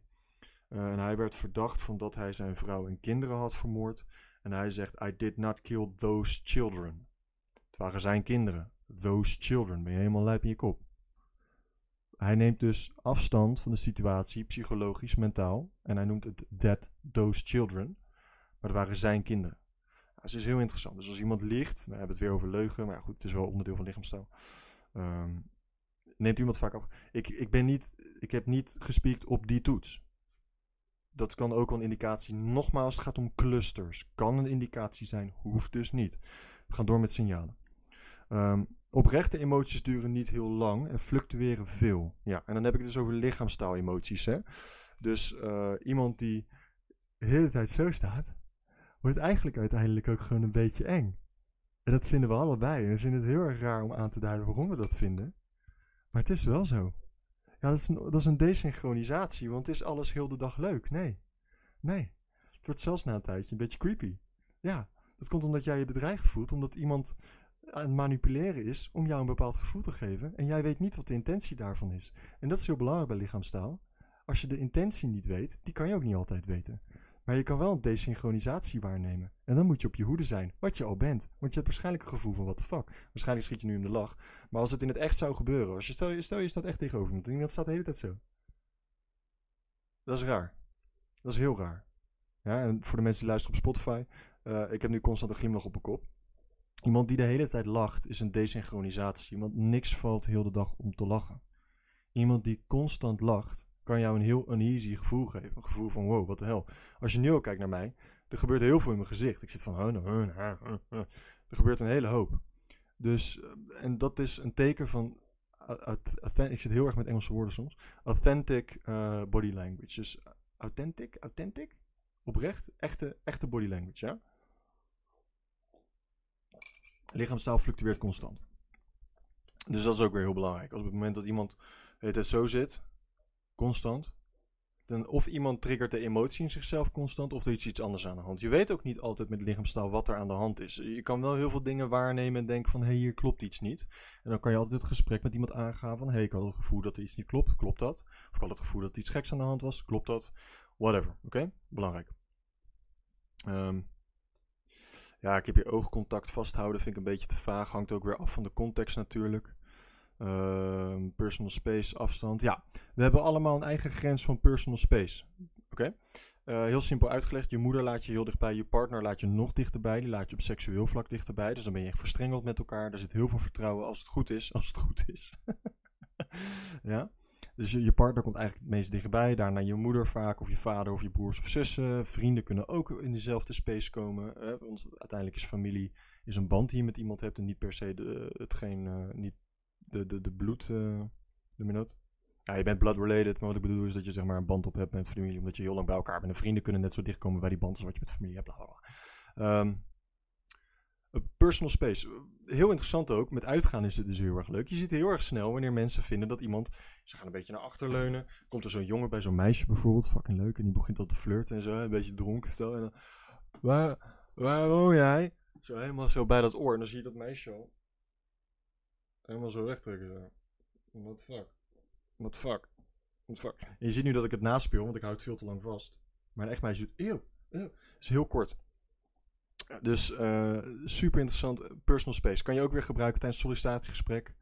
Uh, en hij werd verdacht van dat hij zijn vrouw en kinderen had vermoord. En hij zegt, I did not kill those children. Het waren zijn kinderen. Those children. Ben je helemaal lijp in je kop. Hij neemt dus afstand van de situatie, psychologisch, mentaal. En hij noemt het that, those children. Maar dat waren zijn kinderen. Nou, dat is heel interessant. Dus als iemand liegt, we hebben het weer over leugen, maar goed, het is wel onderdeel van lichaamstaal. Um, Neemt iemand vaak af. Ik, ik, ben niet, ik heb niet gespiekt op die toets. Dat kan ook een indicatie. Nogmaals, het gaat om clusters. Kan een indicatie zijn, hoeft dus niet. We gaan door met signalen. Um, oprechte emoties duren niet heel lang en fluctueren veel. Ja, en dan heb ik het dus over lichaamstaal-emoties. Hè? Dus uh, iemand die de hele tijd zo staat, wordt eigenlijk uiteindelijk ook gewoon een beetje eng. En dat vinden we allebei. We vinden het heel erg raar om aan te duiden waarom we dat vinden. Maar het is wel zo. Ja, dat is een, dat is een desynchronisatie, want is alles heel de dag leuk? Nee. Nee. Het wordt zelfs na een tijdje een beetje creepy. Ja, dat komt omdat jij je bedreigd voelt, omdat iemand aan het manipuleren is om jou een bepaald gevoel te geven. En jij weet niet wat de intentie daarvan is. En dat is heel belangrijk bij lichaamstaal. Als je de intentie niet weet, die kan je ook niet altijd weten. Maar je kan wel een desynchronisatie waarnemen. En dan moet je op je hoede zijn, wat je al bent. Want je hebt waarschijnlijk een gevoel van what the fuck. Waarschijnlijk schiet je nu in de lach. Maar als het in het echt zou gebeuren, als je stel, je, stel je staat echt tegenover iemand en iemand staat de hele tijd zo. Dat is raar. Dat is heel raar. Ja, en voor de mensen die luisteren op Spotify, uh, ik heb nu constant een glimlach op mijn kop. Iemand die de hele tijd lacht is een desynchronisatie. Iemand niks valt heel de dag om te lachen. Iemand die constant lacht kan jou een heel uneasy gevoel geven. Een gevoel van wow, wat de hel. Als je nu ook kijkt naar mij, er gebeurt heel veel in mijn gezicht. Ik zit van, er gebeurt een hele hoop. Dus, eh, en dat is een teken van, ik zit heel erg met Engelse woorden soms, authentic uh, body language. Dus authentic, authentic, oprecht, echte, echte body language, ja. Lichaamstaal fluctueert constant. Dus dat is ook weer heel belangrijk. Als op het moment dat iemand het zo zit, constant. Dan of iemand triggert de emotie in zichzelf constant, of er is iets anders aan de hand. Je weet ook niet altijd met lichaamstaal wat er aan de hand is. Je kan wel heel veel dingen waarnemen en denken van, hé, hey, hier klopt iets niet. En dan kan je altijd het gesprek met iemand aangaan van, hé, hey, ik had het gevoel dat er iets niet klopt, klopt dat? Of ik had het gevoel dat er iets geks aan de hand was, klopt dat? Whatever, oké? Belangrijk. Um, ja, ik heb je oogcontact vasthouden, vind ik een beetje te vaag. Hangt ook weer af van de context natuurlijk. Ehm, personal space, afstand. Ja, we hebben allemaal een eigen grens van personal space. Oké? Eh, heel simpel uitgelegd. Je moeder laat je heel dichtbij. Je partner laat je nog dichterbij. Die laat je op seksueel vlak dichterbij. Dus dan ben je echt verstrengeld met elkaar. Daar zit heel veel vertrouwen als het goed is. Als het goed is. ja? Dus je, je, partner komt eigenlijk het meest dichtbij. Daarna je moeder vaak, of je vader, of je broers of zussen. Vrienden kunnen ook in dezelfde space komen. want uiteindelijk is familie is een band die je met iemand hebt. En niet per se de, hetgeen, uh, niet de, de, de bloed, uh, noem je dat? Ja, je bent blood related, maar wat ik bedoel is dat je zeg maar een band op hebt met familie, omdat je heel lang bij elkaar bent. En vrienden kunnen net zo dichtkomen bij die band als wat je met familie hebt. Bla. Um, personal space. Heel interessant ook. Met uitgaan is het dus heel erg leuk. Je ziet heel erg snel wanneer mensen vinden dat iemand. Ze gaan een beetje naar achter leunen. Komt er zo'n jongen bij zo'n meisje bijvoorbeeld. Fucking leuk. En die begint al te flirten en zo. Een beetje dronken stel. En dan. Waar, waar woon jij? Zo helemaal zo bij dat oor. En dan zie je dat meisje al. Helemaal zo wegtrekken. Zo. What the fuck? What the fuck? What the fuck? En je ziet nu dat ik het naspeel, want ik houd het veel te lang vast. Maar echt meisje doet. Eeuw, eeuw. is heel kort. Dus uh, super interessant. Personal space. Kan je ook weer gebruiken tijdens een sollicitatiegesprek.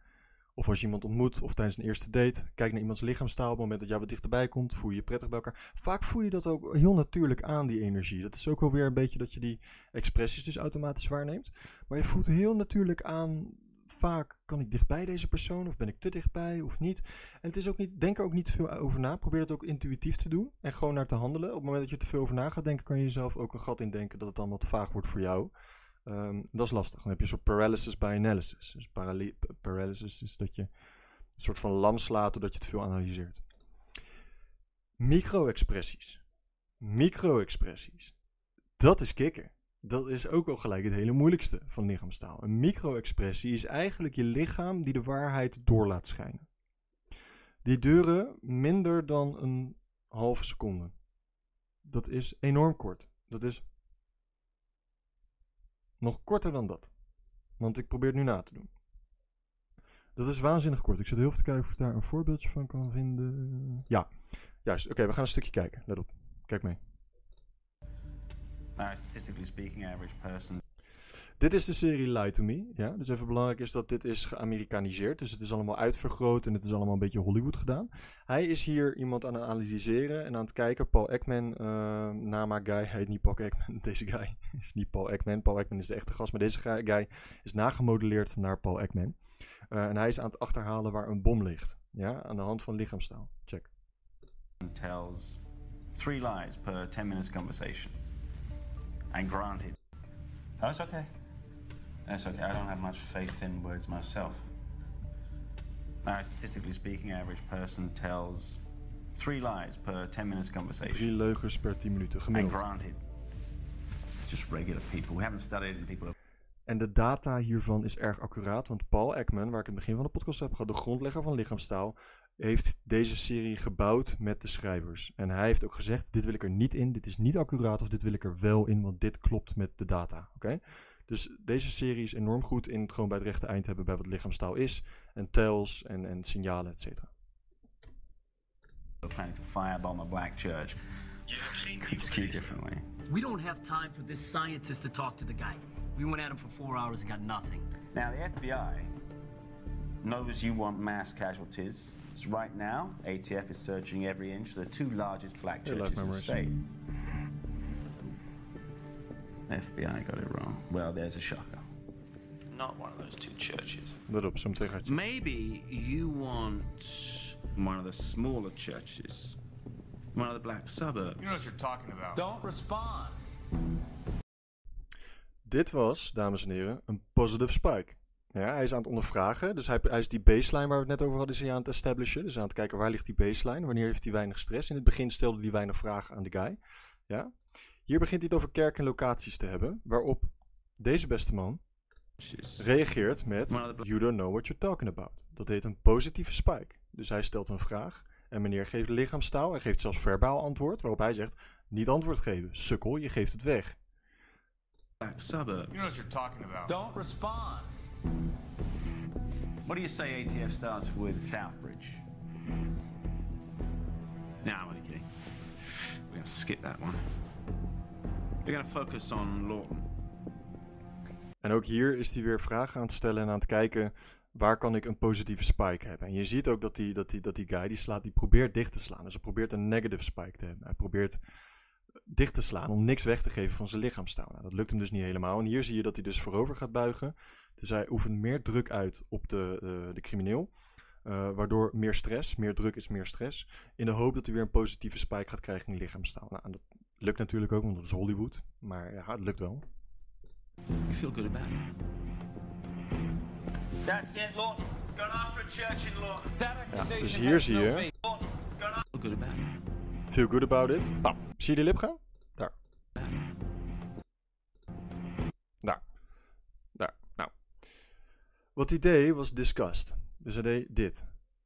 Of als je iemand ontmoet of tijdens een eerste date. Kijk naar iemands lichaamstaal. Op het moment dat jij wat dichterbij komt, voel je je prettig bij elkaar. Vaak voel je dat ook heel natuurlijk aan, die energie. Dat is ook wel weer een beetje dat je die expressies dus automatisch waarneemt. Maar je voelt heel natuurlijk aan vaak kan ik dichtbij deze persoon of ben ik te dichtbij of niet. En het is ook niet, denk er ook niet te veel over na. Probeer het ook intuïtief te doen en gewoon naar te handelen. Op het moment dat je te veel over na gaat denken, kan je jezelf ook een gat in denken dat het allemaal te vaag wordt voor jou. Um, dat is lastig. Dan heb je een soort paralysis by analysis. Dus paralysis is dat je een soort van lam slaat doordat je te veel analyseert. Micro-expressies. Micro-expressies. Dat is kicken dat is ook wel gelijk het hele moeilijkste van lichaamstaal. Een micro-expressie is eigenlijk je lichaam die de waarheid door laat schijnen. Die duren minder dan een halve seconde. Dat is enorm kort. Dat is nog korter dan dat. Want ik probeer het nu na te doen. Dat is waanzinnig kort. Ik zit heel even te kijken of ik daar een voorbeeldje van kan vinden. Ja, juist. Oké, we gaan een stukje kijken. Let op. Kijk mee. Statistically speaking, average person. Dit is de serie Lie to Me. Ja? Dus even belangrijk is dat dit is geamerikaniseerd. Dus het is allemaal uitvergroot en het is allemaal een beetje Hollywood gedaan. Hij is hier iemand aan het analyseren en aan het kijken. Paul Ekman, uh, Nama Guy, hij heet niet Paul Ekman. Deze guy is niet Paul Ekman. Paul Ekman is de echte gast, maar deze guy is nagemodelleerd naar Paul Ekman. Uh, en hij is aan het achterhalen waar een bom ligt. Ja? Aan de hand van lichaamstaal. Check. Tells three lies per 10 minutes conversation. And granted. Oh, it's okay. That's okay. I don't have much faith in words myself. Now, statistically speaking, average person tells three lies per 10 minutes conversation. Drie leugens per 10 minuten And gemiddeld. granted, it's just regular people. We haven't studied in people. En de data hiervan is erg accuraat, want Paul Ekman, waar ik in het begin van de podcast heb gehad, de grondlegger van lichaamstaal, heeft deze serie gebouwd met de schrijvers. En hij heeft ook gezegd, dit wil ik er niet in, dit is niet accuraat of dit wil ik er wel in, want dit klopt met de data. Oké? Dus deze serie is enorm goed in het gewoon bij het rechte eind hebben bij wat lichaamstaal is, en tells en, en signalen, et cetera. planning to firebomb a black church. Differently. We don't have time for this scientist to talk to the guy. We went at him for four hours and got nothing. Now, the FBI knows you want mass casualties. So right now, ATF is searching every inch of the two largest black churches in the state. FBI got it wrong. Well, there's a shocker. Not one of those two churches. Let op, zo meteen ga je het zien. Maybe you want one of the smaller churches. One of the black suburbs. You know what you're talking about. Don't respond. Dit was, dames en heren, een positive spike. Ja, hij is aan het ondervragen. Dus hij, hij is die baseline waar we het net over hadden, is hij aan het establishen. Dus aan het kijken waar ligt die baseline, wanneer heeft hij weinig stress. In het begin stelde hij weinig vragen aan de guy. Ja. Hier begint hij het over kerk en locaties te hebben. Waarop deze beste man reageert met You don't know what you're talking about. Dat heet een positieve spike. Dus hij stelt een vraag en meneer geeft lichaamstaal. Hij geeft zelfs verbaal antwoord, waarop hij zegt niet antwoord geven. Sukkel, je geeft het weg. Suburbs. You know what you're talking about. Don't respond. What do you say ATF starts with Southbridge? No, I'm kidding. We're gonna skip that one. We're gonna focus on Lawton. En ook hier is hij weer vragen aan het stellen en aan het kijken waar kan ik een positieve spike hebben. En je ziet ook dat die, dat dat die guy die slaat, die probeert dicht te slaan. Dus hij probeert een negative spike te hebben. Hij probeert dicht te slaan om niks weg te geven van zijn lichaamstaal. Nou, dat lukt hem dus niet helemaal. En hier zie je dat hij dus voorover gaat buigen. Dus hij oefent meer druk uit op de, eh, de crimineel. eh, waardoor meer stress, meer druk is meer stress. In de hoop dat hij weer een positieve spike gaat krijgen in lichaamstaal. Nou, en dat lukt natuurlijk ook, want dat is Hollywood. Maar ja, het lukt wel. You feel good about it. That's it, Lawton. Going after a church in Lawton. That accusation dus hier zie je- Feel good about it. Feel good about it. Nou, zie je die lip gaan? Daar. Daar. Wat hij deed was disgust. Dus hij deed dit.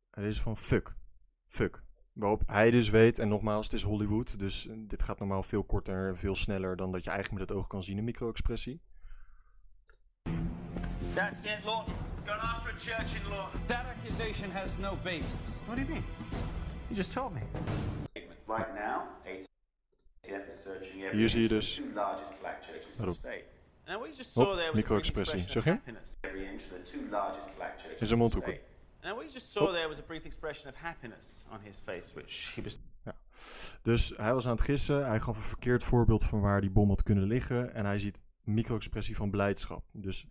Hij deed van fuck. Fuck. Waarop hij dus weet, en nogmaals, het is Hollywood, dus eh, dit gaat normaal veel korter en veel sneller dan dat je eigenlijk met het oog kan zien, een micro-expressie. That's it, Lawton. Going after a church in Lawton. That accusation has no basis. What do you mean? You just told me. Right now, ATF is searching every Hier zie je dus- the two largest black churches in the Waarop? Hop, micro-expressie. Zeg je? In zijn mondhoeken. state. And what you just saw there was a brief expression of happiness on his face, which he was Dus hij was aan het gissen, hij gaf een verkeerd voorbeeld van waar die bom had kunnen liggen en hij ziet een micro-expressie van blijdschap. Dus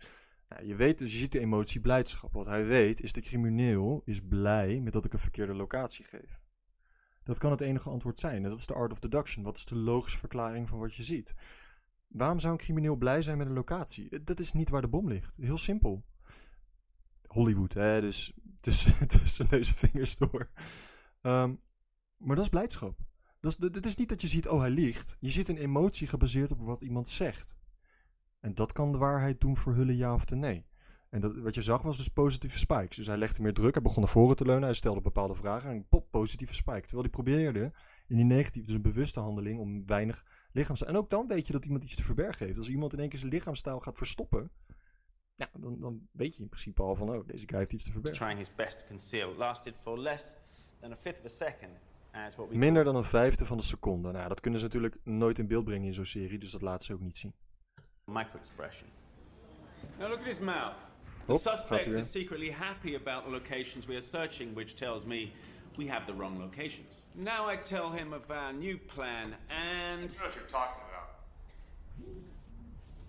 nou, je weet dus, je ziet de emotie blijdschap. Wat hij weet is de crimineel is blij met dat ik een verkeerde locatie geef. Dat kan het enige antwoord zijn. En dat is de art of deduction. Wat is de logische verklaring van wat je ziet? Waarom zou een crimineel blij zijn met een locatie? Dat is niet waar de bom ligt. Heel simpel. Hollywood, hè? Dus tussen, tussen en vingers door. Ehm, maar dat is blijdschap. Dat is, is niet dat je ziet, oh hij liegt. Je ziet een emotie gebaseerd op wat iemand zegt. En dat kan de waarheid doen verhullen, ja of te nee. En dat, wat je zag was dus positieve spikes. Dus hij legde meer druk, hij begon naar voren te leunen, hij stelde bepaalde vragen en pop, positieve spike. Terwijl hij probeerde in die negatieve, dus een bewuste handeling, om weinig lichaamstaal. En ook dan weet je dat iemand iets te verbergen heeft. Als iemand in één keer zijn lichaamstaal gaat verstoppen, ja, dan, dan weet je in principe al van, oh, deze guy heeft iets te verbergen. trying his best to conceal. Lasted for less than a fifth of a second, as what we Minder dan een vijfde van de seconde. Nou, dat kunnen ze natuurlijk nooit in beeld brengen in zo'n serie, dus dat laten ze ook niet zien. micro-expression. Now look at his mouth. The Hop, gaat suspect is secretly happy about the locations we are searching, which tells me we have the wrong locations. Now I tell him of our new plan and You know what you're talking about.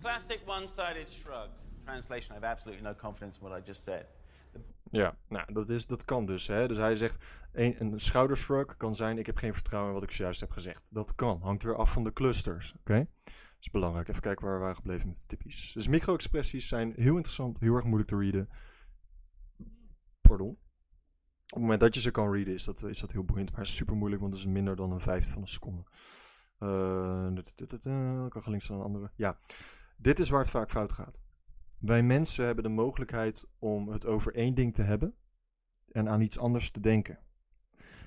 Classic one-sided shrug. Translation, I have absolutely no confidence in what I just said. Ja, nou, dat, is, dat kan dus. Hè? Dus hij zegt, een, een schoudershrug kan zijn, ik heb geen vertrouwen in wat ik zojuist heb gezegd. Dat kan, hangt weer af van de clusters. Oké? Dat is belangrijk. Even kijken waar we waren gebleven met de typies. Dus micro-expressies zijn heel interessant, heel erg moeilijk te readen. Pardon. Op het moment dat je ze kan readen, is dat, is dat heel boeiend. Maar super moeilijk, want het is minder dan een vijfde van een seconde. Eh, ik kan links naar een andere. Ja, dit is waar het vaak fout gaat. Wij mensen hebben de mogelijkheid om het over één ding te hebben en aan iets anders te denken.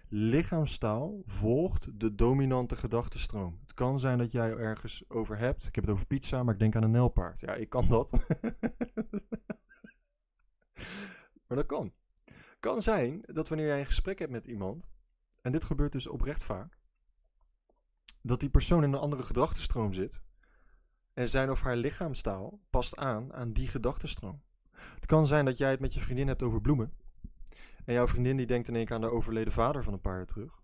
Lichaamstaal volgt de dominante gedachtenstroom. Het kan zijn dat jij ergens over hebt. Ik heb het over pizza, maar ik denk aan een nelpaard. Ja, ik kan dat. maar dat kan. Kan zijn dat wanneer jij een gesprek hebt met iemand, en dit gebeurt dus oprecht vaak, dat die persoon in een andere gedachtenstroom zit en zijn of haar lichaamstaal past aan aan die gedachtenstroom. Het kan zijn dat jij het met je vriendin hebt over bloemen. En jouw vriendin die denkt in één keer aan de overleden vader van een paar jaar terug.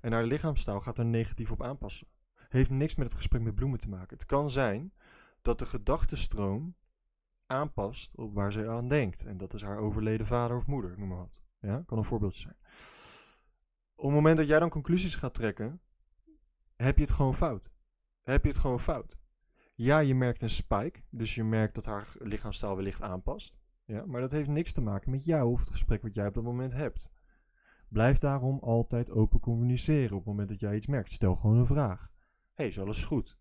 En haar lichaamstaal gaat er negatief op aanpassen. Heeft niks met het gesprek met bloemen te maken. Het kan zijn dat de gedachtenstroom aanpast op waar zij aan denkt. En dat is haar overleden vader of moeder, noem maar wat. Ja, kan een voorbeeldje zijn. Op het moment dat jij dan conclusies gaat trekken, heb je het gewoon fout. Heb je het gewoon fout. Ja, je merkt een spike, dus je merkt dat haar lichaamstaal wellicht aanpast. Ja, maar dat heeft niks te maken met jou of het gesprek wat jij op dat moment hebt. Blijf daarom altijd open communiceren op het moment dat jij iets merkt. Stel gewoon een vraag. Hey, is alles goed?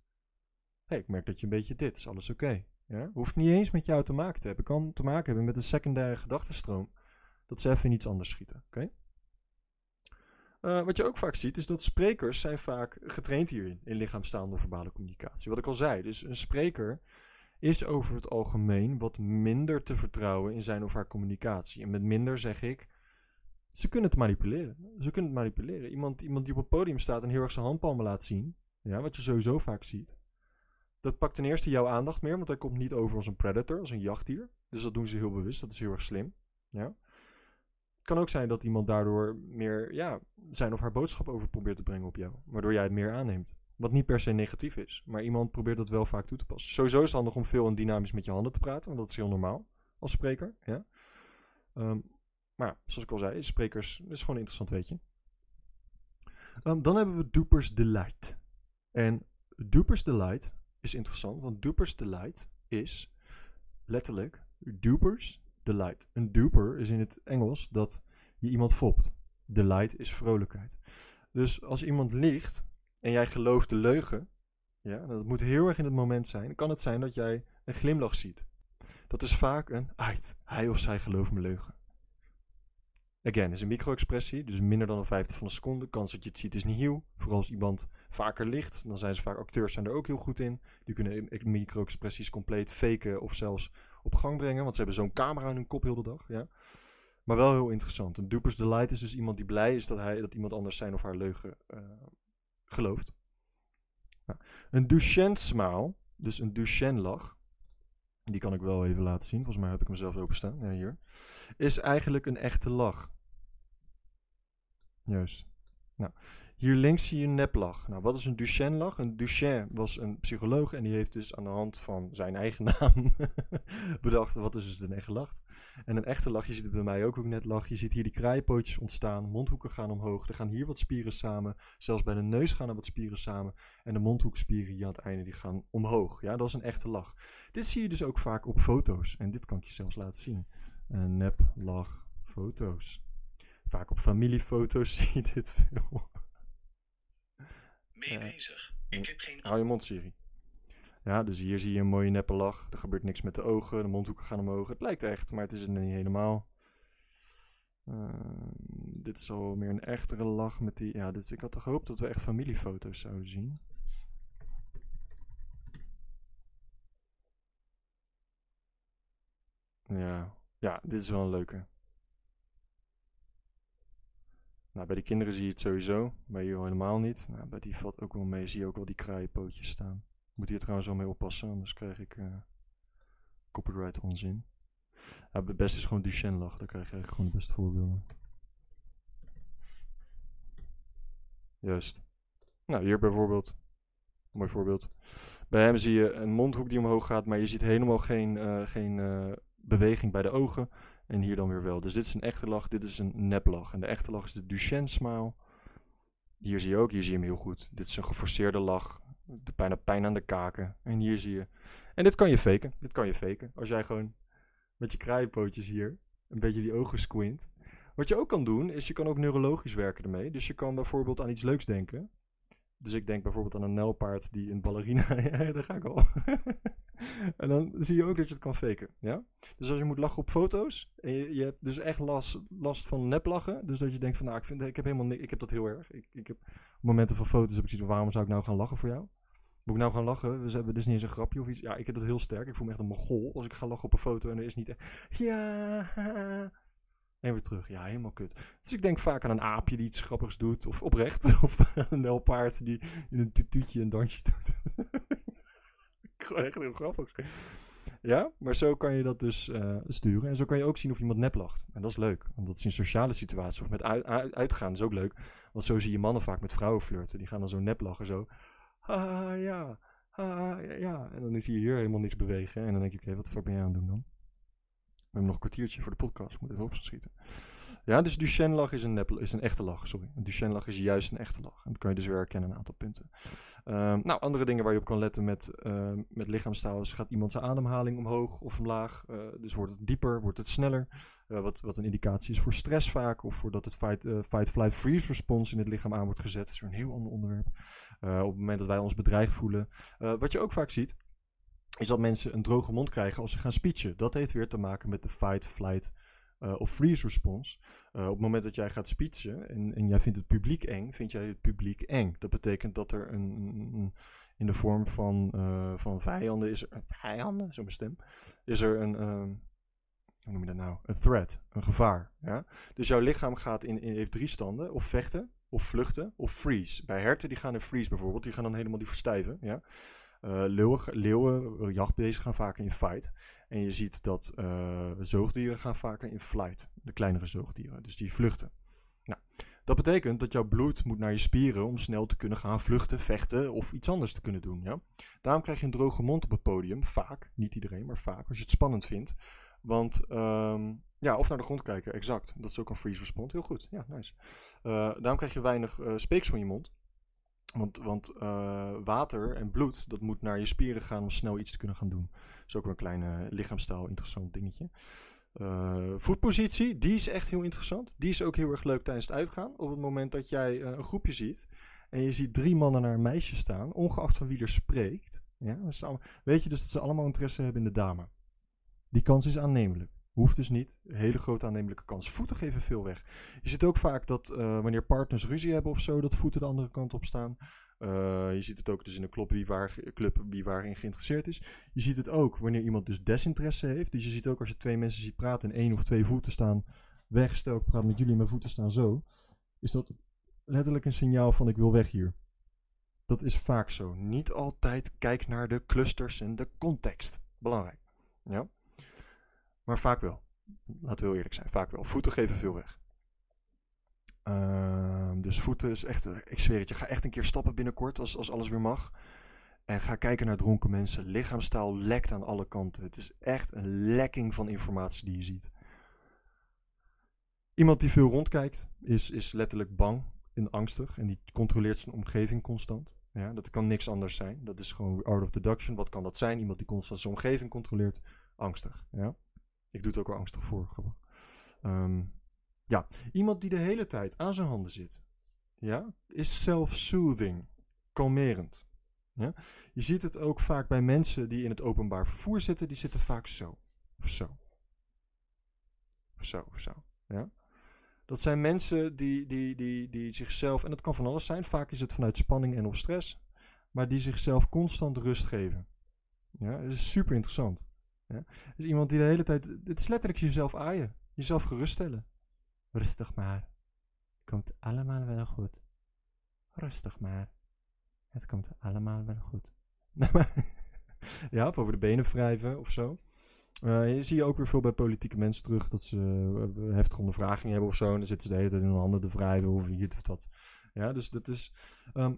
hey, ik merk dat je een beetje dit, is alles oké? Ja? Hoeft niet eens met jou te maken te hebben. Kan te maken hebben met een secundaire gedachtenstroom. Dat ze even in iets anders schieten, oké? Eh, wat je ook vaak ziet, is dat sprekers zijn vaak getraind hierin, in lichaamstaal non-verbale communicatie. Wat ik al zei, dus een spreker is over het algemeen wat minder te vertrouwen in zijn of haar communicatie. En met minder zeg ik, ze kunnen het manipuleren. Ze kunnen het manipuleren. Iemand, iemand die op het podium staat en heel erg zijn handpalmen laat zien, ja, wat je sowieso vaak ziet, dat pakt ten eerste jouw aandacht meer, want hij komt niet over als een predator, als een jachtdier. Dus dat doen ze heel bewust, dat is heel erg slim. Ja. Het kan ook zijn dat iemand daardoor meer ja, zijn of haar boodschap over probeert te brengen op jou, waardoor jij het meer aanneemt. Wat niet per se negatief is, maar iemand probeert dat wel vaak toe te passen. Sowieso is het handig om veel en dynamisch met je handen te praten, want dat is heel normaal als spreker. Ja. Ehm, maar zoals ik al zei, sprekers is gewoon interessant weetje. Ehm, dan hebben we Dupers Delight. En Dupers Delight is interessant, want Dupers Delight is letterlijk Dupers Delight. Een duper is in het Engels dat je iemand fopt. Delight is vrolijkheid. Dus als iemand liegt en jij gelooft de leugen, ja, dat moet heel erg in het moment zijn, kan het zijn dat jij een glimlach ziet. Dat is vaak een uit. Hij of zij gelooft me leugen. Again, is een micro-expressie, dus minder dan een vijfde van een seconde. De kans dat je het ziet is niet heel. Vooral als iemand vaker ligt, dan zijn ze vaak acteurs zijn er ook heel goed in. Die kunnen micro-expressies compleet faken of zelfs op gang brengen, want ze hebben zo'n camera in hun kop heel de dag. Ja. Maar wel heel interessant. Een duper's delight is dus iemand die blij is dat, hij, dat iemand anders zijn of haar leugen uh, gelooft. Een Duchenne smile, dus een Duchenne lach, die kan ik wel even laten zien. Volgens mij heb ik hem zelfs openstaan. Ja, hier. Is eigenlijk een echte lach. Juist. Nou, hier links zie je een neplach. Nou, wat is een Duchenne-lach? Een Duchenne was een psycholoog en die heeft dus aan de hand van zijn eigen naam bedacht wat is dus een echte lach. En een echte lach, je ziet het bij mij ook ook net lach. Je ziet hier die kraaienpootjes ontstaan, mondhoeken gaan omhoog, er gaan hier wat spieren samen. Zelfs bij de neus gaan er wat spieren samen. En de mondhoekspieren hier aan het einde die gaan omhoog. Ja, dat is een echte lach. Dit zie je dus ook vaak op foto's. En dit kan ik je zelfs laten zien. Een neplach foto's. Vaak op familiefoto's zie je dit veel. Mee bezig. Ik heb geen... Hou je mond, Siri. Ja, dus hier zie je een mooie neppe lach. Er gebeurt niks met de ogen. De mondhoeken gaan omhoog. Het lijkt echt, maar het is het niet helemaal. Uh, dit is al meer een echtere lach met die... Ja, dit, ik had toch gehoopt dat we echt familiefoto's zouden zien. Ja, ja, dit is wel een leuke. Nou, bij de kinderen zie je het sowieso. Bij jou helemaal niet. Nou, bij die valt ook wel mee. Zie je ook wel die kraaienpootjes staan. Moet hier trouwens wel mee oppassen, anders krijg ik uh, copyright onzin. Ja, het beste is gewoon Duchenne lach. Daar krijg je eigenlijk gewoon de beste voorbeelden. Juist. Nou, hier bijvoorbeeld. Mooi voorbeeld. Bij hem zie je een mondhoek die omhoog gaat, maar je ziet helemaal geen, eh, geen eh, beweging bij de ogen. En hier dan weer wel. Dus dit is een echte lach, dit is een neplach. En de echte lach is de Duchenne smile. Hier zie je ook, hier zie je hem heel goed. Dit is een geforceerde lach. De bijna pijn aan de kaken. En hier zie je. En dit kan je faken. Dit kan je faken. Als jij gewoon met je kraaienpootjes hier een beetje die ogen squint. Wat je ook kan doen, is je kan ook neurologisch werken ermee. Dus je kan bijvoorbeeld aan iets leuks denken. Dus ik denk bijvoorbeeld aan een nelpaard die een ballerina... ja, daar ga ik al. en dan zie je ook dat je het kan faken. Ja? Dus als je moet lachen op foto's... en je, je hebt dus echt last, last van neplachen... dus dat je denkt van, nou, ik, vind, ik heb helemaal ik heb dat heel erg. Ik, ik heb, momenten van foto's heb ik zoiets waarom zou ik nou gaan lachen voor jou? Moet ik nou gaan lachen? We hebben dus niet eens een grapje of iets. Ja, ik heb dat heel sterk. Ik voel me echt een mogol als ik ga lachen op een foto en er is niet echt... Ja, en weer terug. Ja, helemaal kut. Dus ik denk vaak aan een aapje die iets grappigs doet. Of oprecht. Of een nelpaard die in een tutuutje een dansje doet. Gewoon echt heel grappig. Ja, maar zo kan je dat dus eh, sturen. En zo kan je ook zien of iemand nep lacht. En dat is leuk. Want dat is in sociale situaties of met uit, uit- uitgaan is ook leuk. Want zo zie je mannen vaak met vrouwen flirten. Die gaan dan zo nep lachen. Zo. Ja. Haha, ja. En dan zie je hier helemaal niks bewegen. En dan denk je, oké, wat fuck ben jij aan het doen dan? Nog een kwartiertje voor de podcast. Moet even opschieten. Ja, dus Duchenne lach is een, is een echte lach. Sorry. Een Duchenne lach is juist een echte lach. En dat kan je dus weer herkennen een aantal punten. Ehm, nou, andere dingen waar je op kan letten met, ehm, met lichaamstaal is... gaat iemand zijn ademhaling omhoog of omlaag? Eh, dus wordt het dieper, wordt het sneller? Eh, wat, wat een indicatie is voor stress vaak... of voordat het fight, eh, fight flight, freeze response in het lichaam aan wordt gezet. Dat is weer een heel ander onderwerp. Op het moment dat wij ons bedreigd voelen. Wat je ook vaak ziet is dat mensen een droge mond krijgen als ze gaan speechen. Dat heeft weer te maken met de fight, flight eh, of freeze response. Eh, op het moment dat jij gaat speechen en, en jij vindt het publiek eng, vind jij het publiek eng. Dat betekent dat er een, in de vorm van, eh, van vijanden is er, vijanden, zo mijn stem, is er een, hoe noem je dat nou? Een threat, een gevaar. Ja? Dus jouw lichaam gaat in, in, heeft drie standen, of vechten, of vluchten, of freeze. Bij herten die gaan in freeze bijvoorbeeld, die gaan dan helemaal die verstijven. Ja? Eh, leeuwen, leeuwen, eh, jachtbeesten gaan vaker in fight. En je ziet dat eh, zoogdieren gaan vaker in flight. De kleinere zoogdieren, dus die vluchten. Nou, dat betekent dat jouw bloed moet naar je spieren om snel te kunnen gaan vluchten, vechten of iets anders te kunnen doen. Ja? Daarom krijg je een droge mond op het podium, vaak, niet iedereen, maar vaak, als je het spannend vindt. Want, ehm, ja, of naar de grond kijken, exact. Dat is ook een freeze response, heel goed, ja, nice. Daarom krijg je weinig eh, speeksel in je mond. Want, want eh, water en bloed, dat moet naar je spieren gaan om snel iets te kunnen gaan doen. Dat is ook een kleine lichaamstaal interessant dingetje. Eh, voetpositie, die is echt heel interessant. Die is ook heel erg leuk tijdens het uitgaan. Op het moment dat jij eh, een groepje ziet en je ziet drie mannen naar een meisje staan, ongeacht van wie er spreekt. Ja, weet je dus dat ze allemaal interesse hebben in de dame. Die kans is aannemelijk. Hoeft dus niet. Hele grote aannemelijke kans. Voeten geven veel weg. Je ziet ook vaak dat eh, wanneer partners ruzie hebben of zo, dat voeten de andere kant op staan. Eh, je ziet het ook dus in een club wie, waar, club wie waarin geïnteresseerd is. Je ziet het ook wanneer iemand dus desinteresse heeft. Dus je ziet ook als je twee mensen ziet praten en één of twee voeten staan weg. Stel ik praat met jullie mijn voeten staan zo. Is dat letterlijk een signaal van ik wil weg hier. Dat is vaak zo. Niet altijd kijk naar de clusters en de context. Belangrijk. Ja? Maar vaak wel. Laten we heel eerlijk zijn. Vaak wel. Voeten geven veel weg. Ehm, dus voeten is echt, eh, ik zweer het je, ga echt een keer stappen binnenkort als, als alles weer mag. En ga kijken naar dronken mensen. Lichaamstaal lekt aan alle kanten. Het is echt een lekking van informatie die je ziet. Iemand die veel rondkijkt is, is letterlijk bang en angstig. En die controleert zijn omgeving constant. Ja, dat kan niks anders zijn. Dat is gewoon art of deduction. Wat kan dat zijn? Iemand die constant zijn omgeving controleert. Angstig. Ja? Ik doe het ook wel angstig voor. Ehm, ja, iemand die de hele tijd aan zijn handen zit. Ja, is self-soothing. Kalmerend. Ja? Je ziet het ook vaak bij mensen die in het openbaar vervoer zitten. Die zitten vaak zo. Of zo. Zo, of zo. Ja? Dat zijn mensen die, die, die, die zichzelf, en dat kan van alles zijn, vaak is het vanuit spanning en of stress, maar die zichzelf constant rust geven. Ja, dat is super interessant. Ja? Dus iemand die de hele tijd, het is letterlijk jezelf aaien, jezelf geruststellen. Rustig maar. Komt allemaal wel goed. Rustig maar. Het komt allemaal wel goed. ja, of over de benen wrijven of zo. Eh, je zie je ook weer veel bij politieke mensen terug dat ze eh, heftige ondervragingen hebben of zo. En dan zitten ze de hele tijd in hun handen te wrijven of hier of dat. Ja, dus dat is. ehm,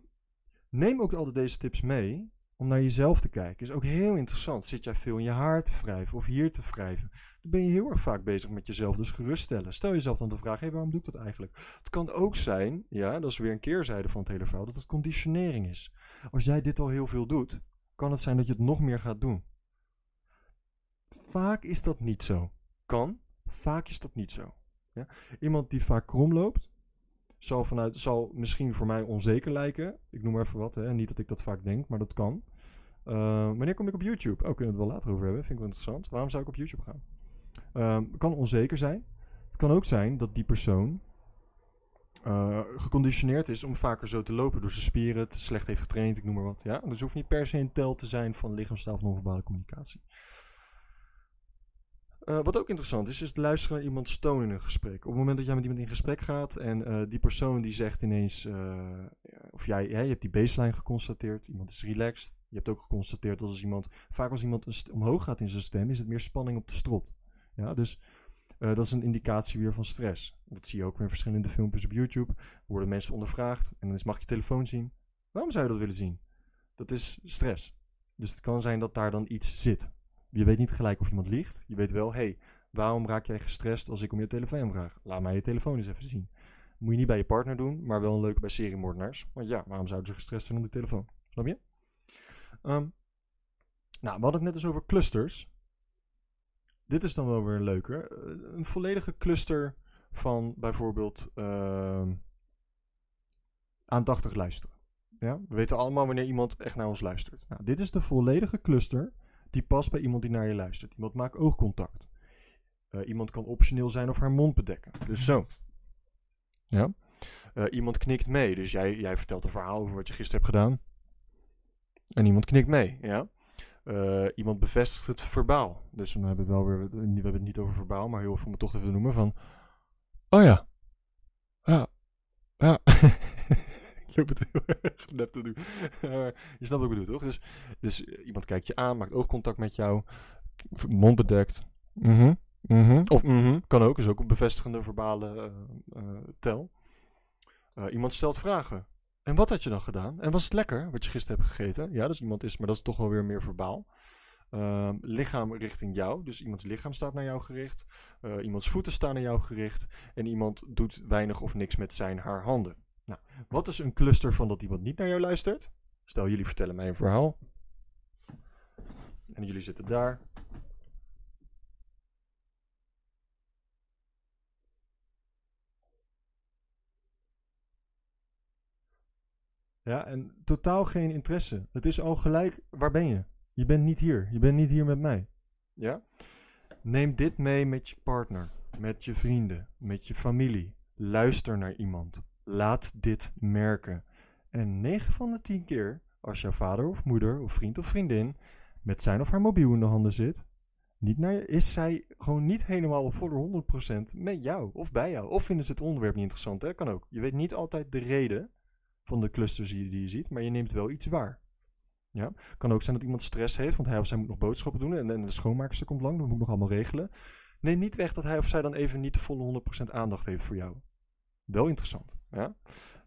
neem ook altijd deze tips mee om naar jezelf te kijken. Is ook heel interessant. Zit jij veel in je haar te wrijven of hier te wrijven? Dan ben je heel erg vaak bezig met jezelf. Dus geruststellen. Stel jezelf dan de vraag: waarom doe ik dat eigenlijk? Het kan ook zijn, ja, dat is weer een keerzijde van het hele verhaal, dat het conditionering is. Als jij dit al heel veel doet, kan het zijn dat je het nog meer gaat doen. Vaak is dat niet zo. Kan, vaak is dat niet zo. Ja? Iemand die vaak krom loopt, zal, vanuit, zal misschien voor mij onzeker lijken. Ik noem maar even wat, hè. niet dat ik dat vaak denk, maar dat kan. Eh, wanneer kom ik op YouTube? Oh, kunnen we het wel later over hebben, vind ik wel interessant. Waarom zou ik op YouTube gaan? Ehm, kan onzeker zijn. Het kan ook zijn dat die persoon eh, geconditioneerd is om vaker zo te lopen door zijn spieren, slecht heeft getraind, ik noem maar wat. Ja? Dus hoeft niet per se een tel te zijn van lichaamstaal of non-verbale communicatie. Eh, wat ook interessant is, is het luisteren naar iemands toon in een gesprek. Op het moment dat jij met iemand in gesprek gaat en eh, die persoon die zegt ineens, eh, of jij, je hebt die baseline geconstateerd, iemand is relaxed. Je hebt ook geconstateerd dat als iemand, vaak als iemand omhoog gaat in zijn stem, is het meer spanning op de strot. Ja, dus dat is een indicatie weer van stress. Dat zie je ook weer in verschillende filmpjes op YouTube. Worden mensen ondervraagd en dan is, mag je telefoon zien. Waarom zou je dat willen zien? Dat is stress. Dus het kan zijn dat daar dan iets zit. Je weet niet gelijk of iemand liegt. Je weet wel, hey, waarom raak jij gestrest als ik om je telefoon vraag? Laat mij je telefoon eens even zien. Moet je niet bij je partner doen, maar wel een leuke bij seriemoordenaars. Want ja, waarom zouden ze gestrest zijn om de telefoon? Snap je? Ehm, nou, we hadden het net eens over clusters. Dit is dan wel weer een leuke. Eh, Een volledige cluster van bijvoorbeeld ehm, aandachtig luisteren. Ja? We weten allemaal wanneer iemand echt naar ons luistert. Nou, dit is de volledige cluster die past bij iemand die naar je luistert. Iemand maakt oogcontact. Eh, iemand kan optioneel zijn of haar mond bedekken. Dus zo. Ja. Eh, iemand knikt mee. Dus jij, jij vertelt een verhaal over wat je gisteren hebt gedaan. En iemand knikt mee. Ja. Eh, iemand bevestigt het verbaal. Dus dan hebben we het wel weer. We hebben het niet over verbaal, maar heel veel om het toch even te noemen van. Oh ja. Ja. Ja. het heel erg te doen. je snapt wat ik bedoel, toch? Dus, dus eh, iemand kijkt je aan, maakt oogcontact met jou, mond bedekt. Mhm. Mhm. Of mhm. Kan ook, is ook een bevestigende verbale eh, eh, tel. Eh, iemand stelt vragen. En wat had je dan gedaan? En was het lekker wat je gisteren hebt gegeten? Ja, dus iemand is, maar dat is toch wel weer meer verbaal. Ehm, lichaam richting jou, dus iemands lichaam staat naar jou gericht. Eh, iemands voeten staan naar jou gericht. En iemand doet weinig of niks met zijn haar handen. Nou, wat is een cluster van dat iemand niet naar jou luistert? Stel, jullie vertellen mij een verhaal. En jullie zitten daar. Ja, en totaal geen interesse. Het is al gelijk, waar ben je? Je bent niet hier. Je bent niet hier met mij. Ja? Neem dit mee met je partner, met je vrienden, met je familie. Luister naar iemand. Laat dit merken. En 9 van de 10 keer, als jouw vader of moeder of vriend of vriendin met zijn of haar mobiel in de handen zit, niet naar is zij gewoon niet helemaal op volle 100% met jou of bij jou. Of vinden ze het onderwerp niet interessant, hè? Kan ook. Je weet niet altijd de reden van de clusters die, je ziet, maar je neemt wel iets waar. Ja? Kan ook zijn dat iemand stress heeft, want hij of zij moet nog boodschappen doen en, en de schoonmaakster komt lang, dat moet nog allemaal regelen. Neem niet weg dat hij of zij dan even niet de volle 100% aandacht heeft voor jou. Wel interessant. Ja?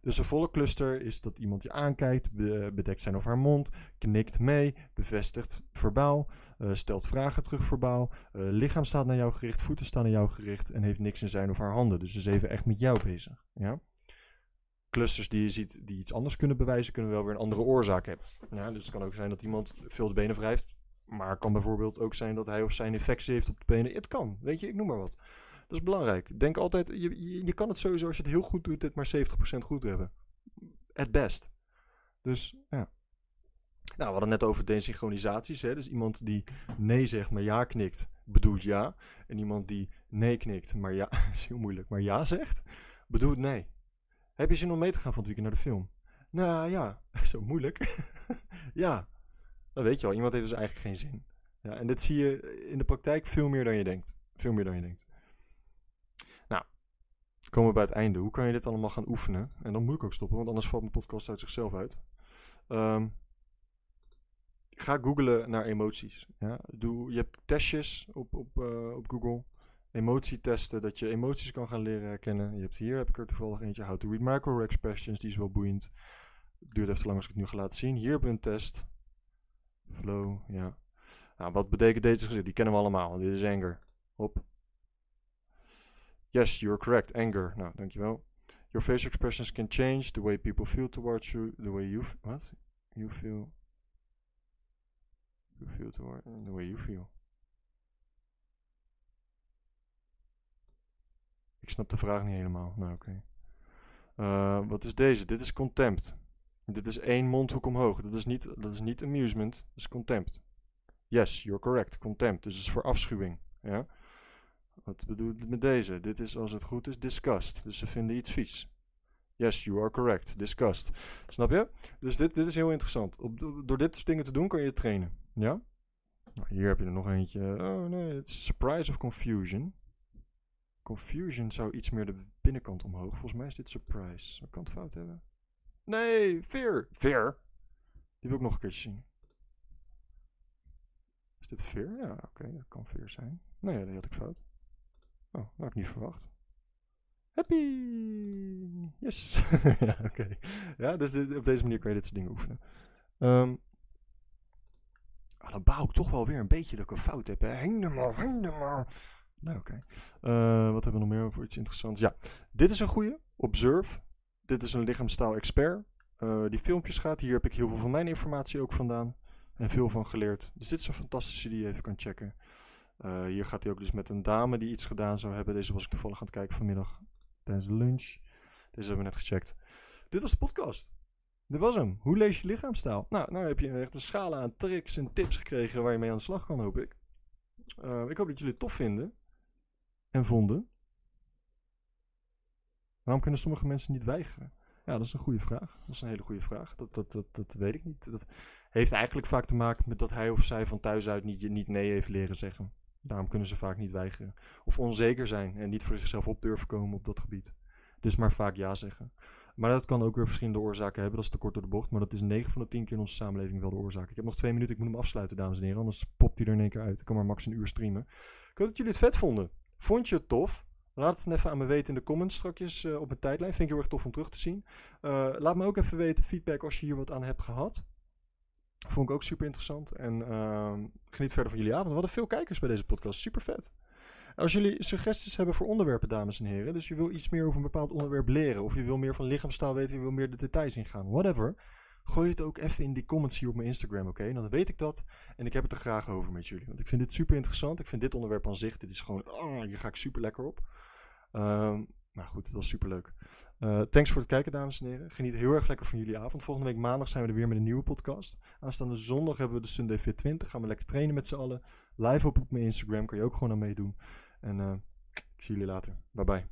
Dus een volle cluster is dat iemand je aankijkt, be- bedekt zijn of haar mond, knikt mee, bevestigt verbaal, eh, stelt vragen terug verbaal, eh, lichaam staat naar jou gericht, voeten staan naar jou gericht en heeft niks in zijn of haar handen. Dus is even echt met jou bezig. Ja? Clusters die je ziet die iets anders kunnen bewijzen, kunnen wel weer een andere oorzaak hebben. Ja, dus het kan ook zijn dat iemand veel de benen wrijft, maar het kan bijvoorbeeld ook zijn dat hij of zij een infectie heeft op de benen. Het kan, weet je, ik noem maar wat. Dat is belangrijk. Denk altijd, je, je, kan het sowieso als je het heel goed doet, dit maar 70% goed hebben. At best. Dus ja. Nou, we hadden net over desynchronisaties. Hè? Dus iemand die nee zegt, maar ja knikt, bedoelt ja. En iemand die nee knikt, maar ja, is heel moeilijk, maar ja zegt, bedoelt nee. Heb je zin om mee te gaan van het weekend naar de film? Nou ja, zo moeilijk. ja, dat weet je wel. Iemand heeft dus eigenlijk geen zin. Ja, en dit zie je in de praktijk veel meer dan je denkt. Veel meer dan je denkt. Nou, komen we bij het einde. Hoe kan je dit allemaal gaan oefenen? En dan moet ik ook stoppen, want anders valt mijn podcast uit zichzelf uit. Ehm, ga googlen naar emoties. Ja? Doe, je hebt testjes op, op, eh, op Google. Emotietesten, dat je emoties kan gaan leren herkennen. Je hebt hier, heb ik er toevallig eentje, How to Read Micro-Expressions, die is wel boeiend. Duurt even te lang als ik het nu ga laten zien. Hier hebben we een test. Flow, ja. Nou, wat betekent deze gezicht? Die kennen we allemaal. Dit is anger. Hop. Yes, you're correct. Anger. Nou, dankjewel. Your face expressions can change the way people feel towards you, the way you what? You feel you feel toward the way you feel. Ik snap de vraag niet helemaal. Nou, oké. Eh, wat is deze? Dit is contempt. Dit is één mondhoek omhoog. Dat is niet, dat is niet amusement. Dat is contempt. Yes, you're correct. Contempt. Dus het is voor afschuwing. Ja? Wat bedoel ik met deze? Dit is, als het goed is, disgust. Dus ze vinden iets vies. Yes, you are correct. Disgust. Snap je? Dus dit, dit is heel interessant. Op, door dit soort dingen te doen kan je trainen. Ja? Nou, hier heb je er nog eentje. Oh nee, het is surprise of confusion. Confusion zou iets meer de binnenkant omhoog. Volgens mij is dit surprise. Ik kan het fout hebben? Nee, fear. Fear? Die wil ik nog een keertje zien. Is dit fear? Ja, oké, dat kan fear zijn. Nee, die had ik fout. Oh, dat had ik niet verwacht. Happy! Yes! ja, oké. Ja, dus dit- op deze manier kan je dit soort dingen oefenen. Ah, dan bouw ik toch wel weer een beetje dat ik een fout heb. Hè? Helemaal, helemaal. Nou, oké. Eh, wat hebben we nog meer voor iets interessants? Ja, dit is een goede. Observe. Dit is een lichaamstaal-expert. Eh, die filmpjes gaat. Hier heb ik heel veel van mijn informatie ook vandaan. En veel van geleerd. Dus dit is een fantastische die je even kan checken. Eh, hier gaat hij ook dus met een dame die iets gedaan zou hebben. Deze was ik toevallig aan het kijken vanmiddag tijdens de lunch. Deze hebben we net gecheckt. Dit was de podcast. Dit was hem. Hoe lees je lichaamstaal? Nou, nou heb je echt een scala aan tricks en tips gekregen waar je mee aan de slag kan, hoop ik. Eh, ik hoop dat jullie het tof vinden. En vonden. Waarom kunnen sommige mensen niet weigeren? Ja, dat is een goede vraag. Dat is een hele goede vraag. Dat, dat, dat, dat weet ik niet. Dat heeft eigenlijk vaak te maken met dat hij of zij van thuis uit niet, niet nee heeft leren zeggen. Daarom kunnen ze vaak niet weigeren. Of onzeker zijn en niet voor zichzelf op durven komen op dat gebied. Dus maar vaak ja zeggen. Maar dat kan ook weer verschillende oorzaken hebben. Dat is te kort door de bocht. Maar dat is 9 van de 10 keer in onze samenleving wel de oorzaak. Ik heb nog twee minuten. Ik moet hem afsluiten, dames en heren. Anders popt hij er in één keer uit. Ik kan maar max een uur streamen. Ik hoop dat jullie het vet vonden. Vond je het tof? Laat het even aan me weten in de comments strakjes eh, op mijn tijdlijn. Vind ik heel erg tof om terug te zien. Eh, laat me ook even weten feedback als je hier wat aan hebt gehad. Vond ik ook super interessant. En ehm, geniet verder van jullie avond. We hadden veel kijkers bij deze podcast. Super vet. Als jullie suggesties hebben voor onderwerpen, dames en heren. Dus je wil iets meer over een bepaald onderwerp leren. Of je wil meer van lichaamstaal weten. Je wil meer de details ingaan. Whatever. Gooi het ook even in die comments hier op mijn Instagram, oké? Dan weet ik dat. En ik heb het er graag over met jullie. Want ik vind dit super interessant. Ik vind dit onderwerp aan zich. Dit is gewoon. Oh, hier ga ik super lekker op. Ehm, maar goed, het was super leuk. thanks voor het kijken, dames en heren. Geniet heel erg lekker van jullie avond. Volgende week maandag zijn we er weer met een nieuwe podcast. Aanstaande zondag hebben we de Sunday Fit 20. Gaan we lekker trainen met z'n allen. Live op op mijn Instagram. Kan je ook gewoon aan meedoen. En eh, ik zie jullie later. Bye bye.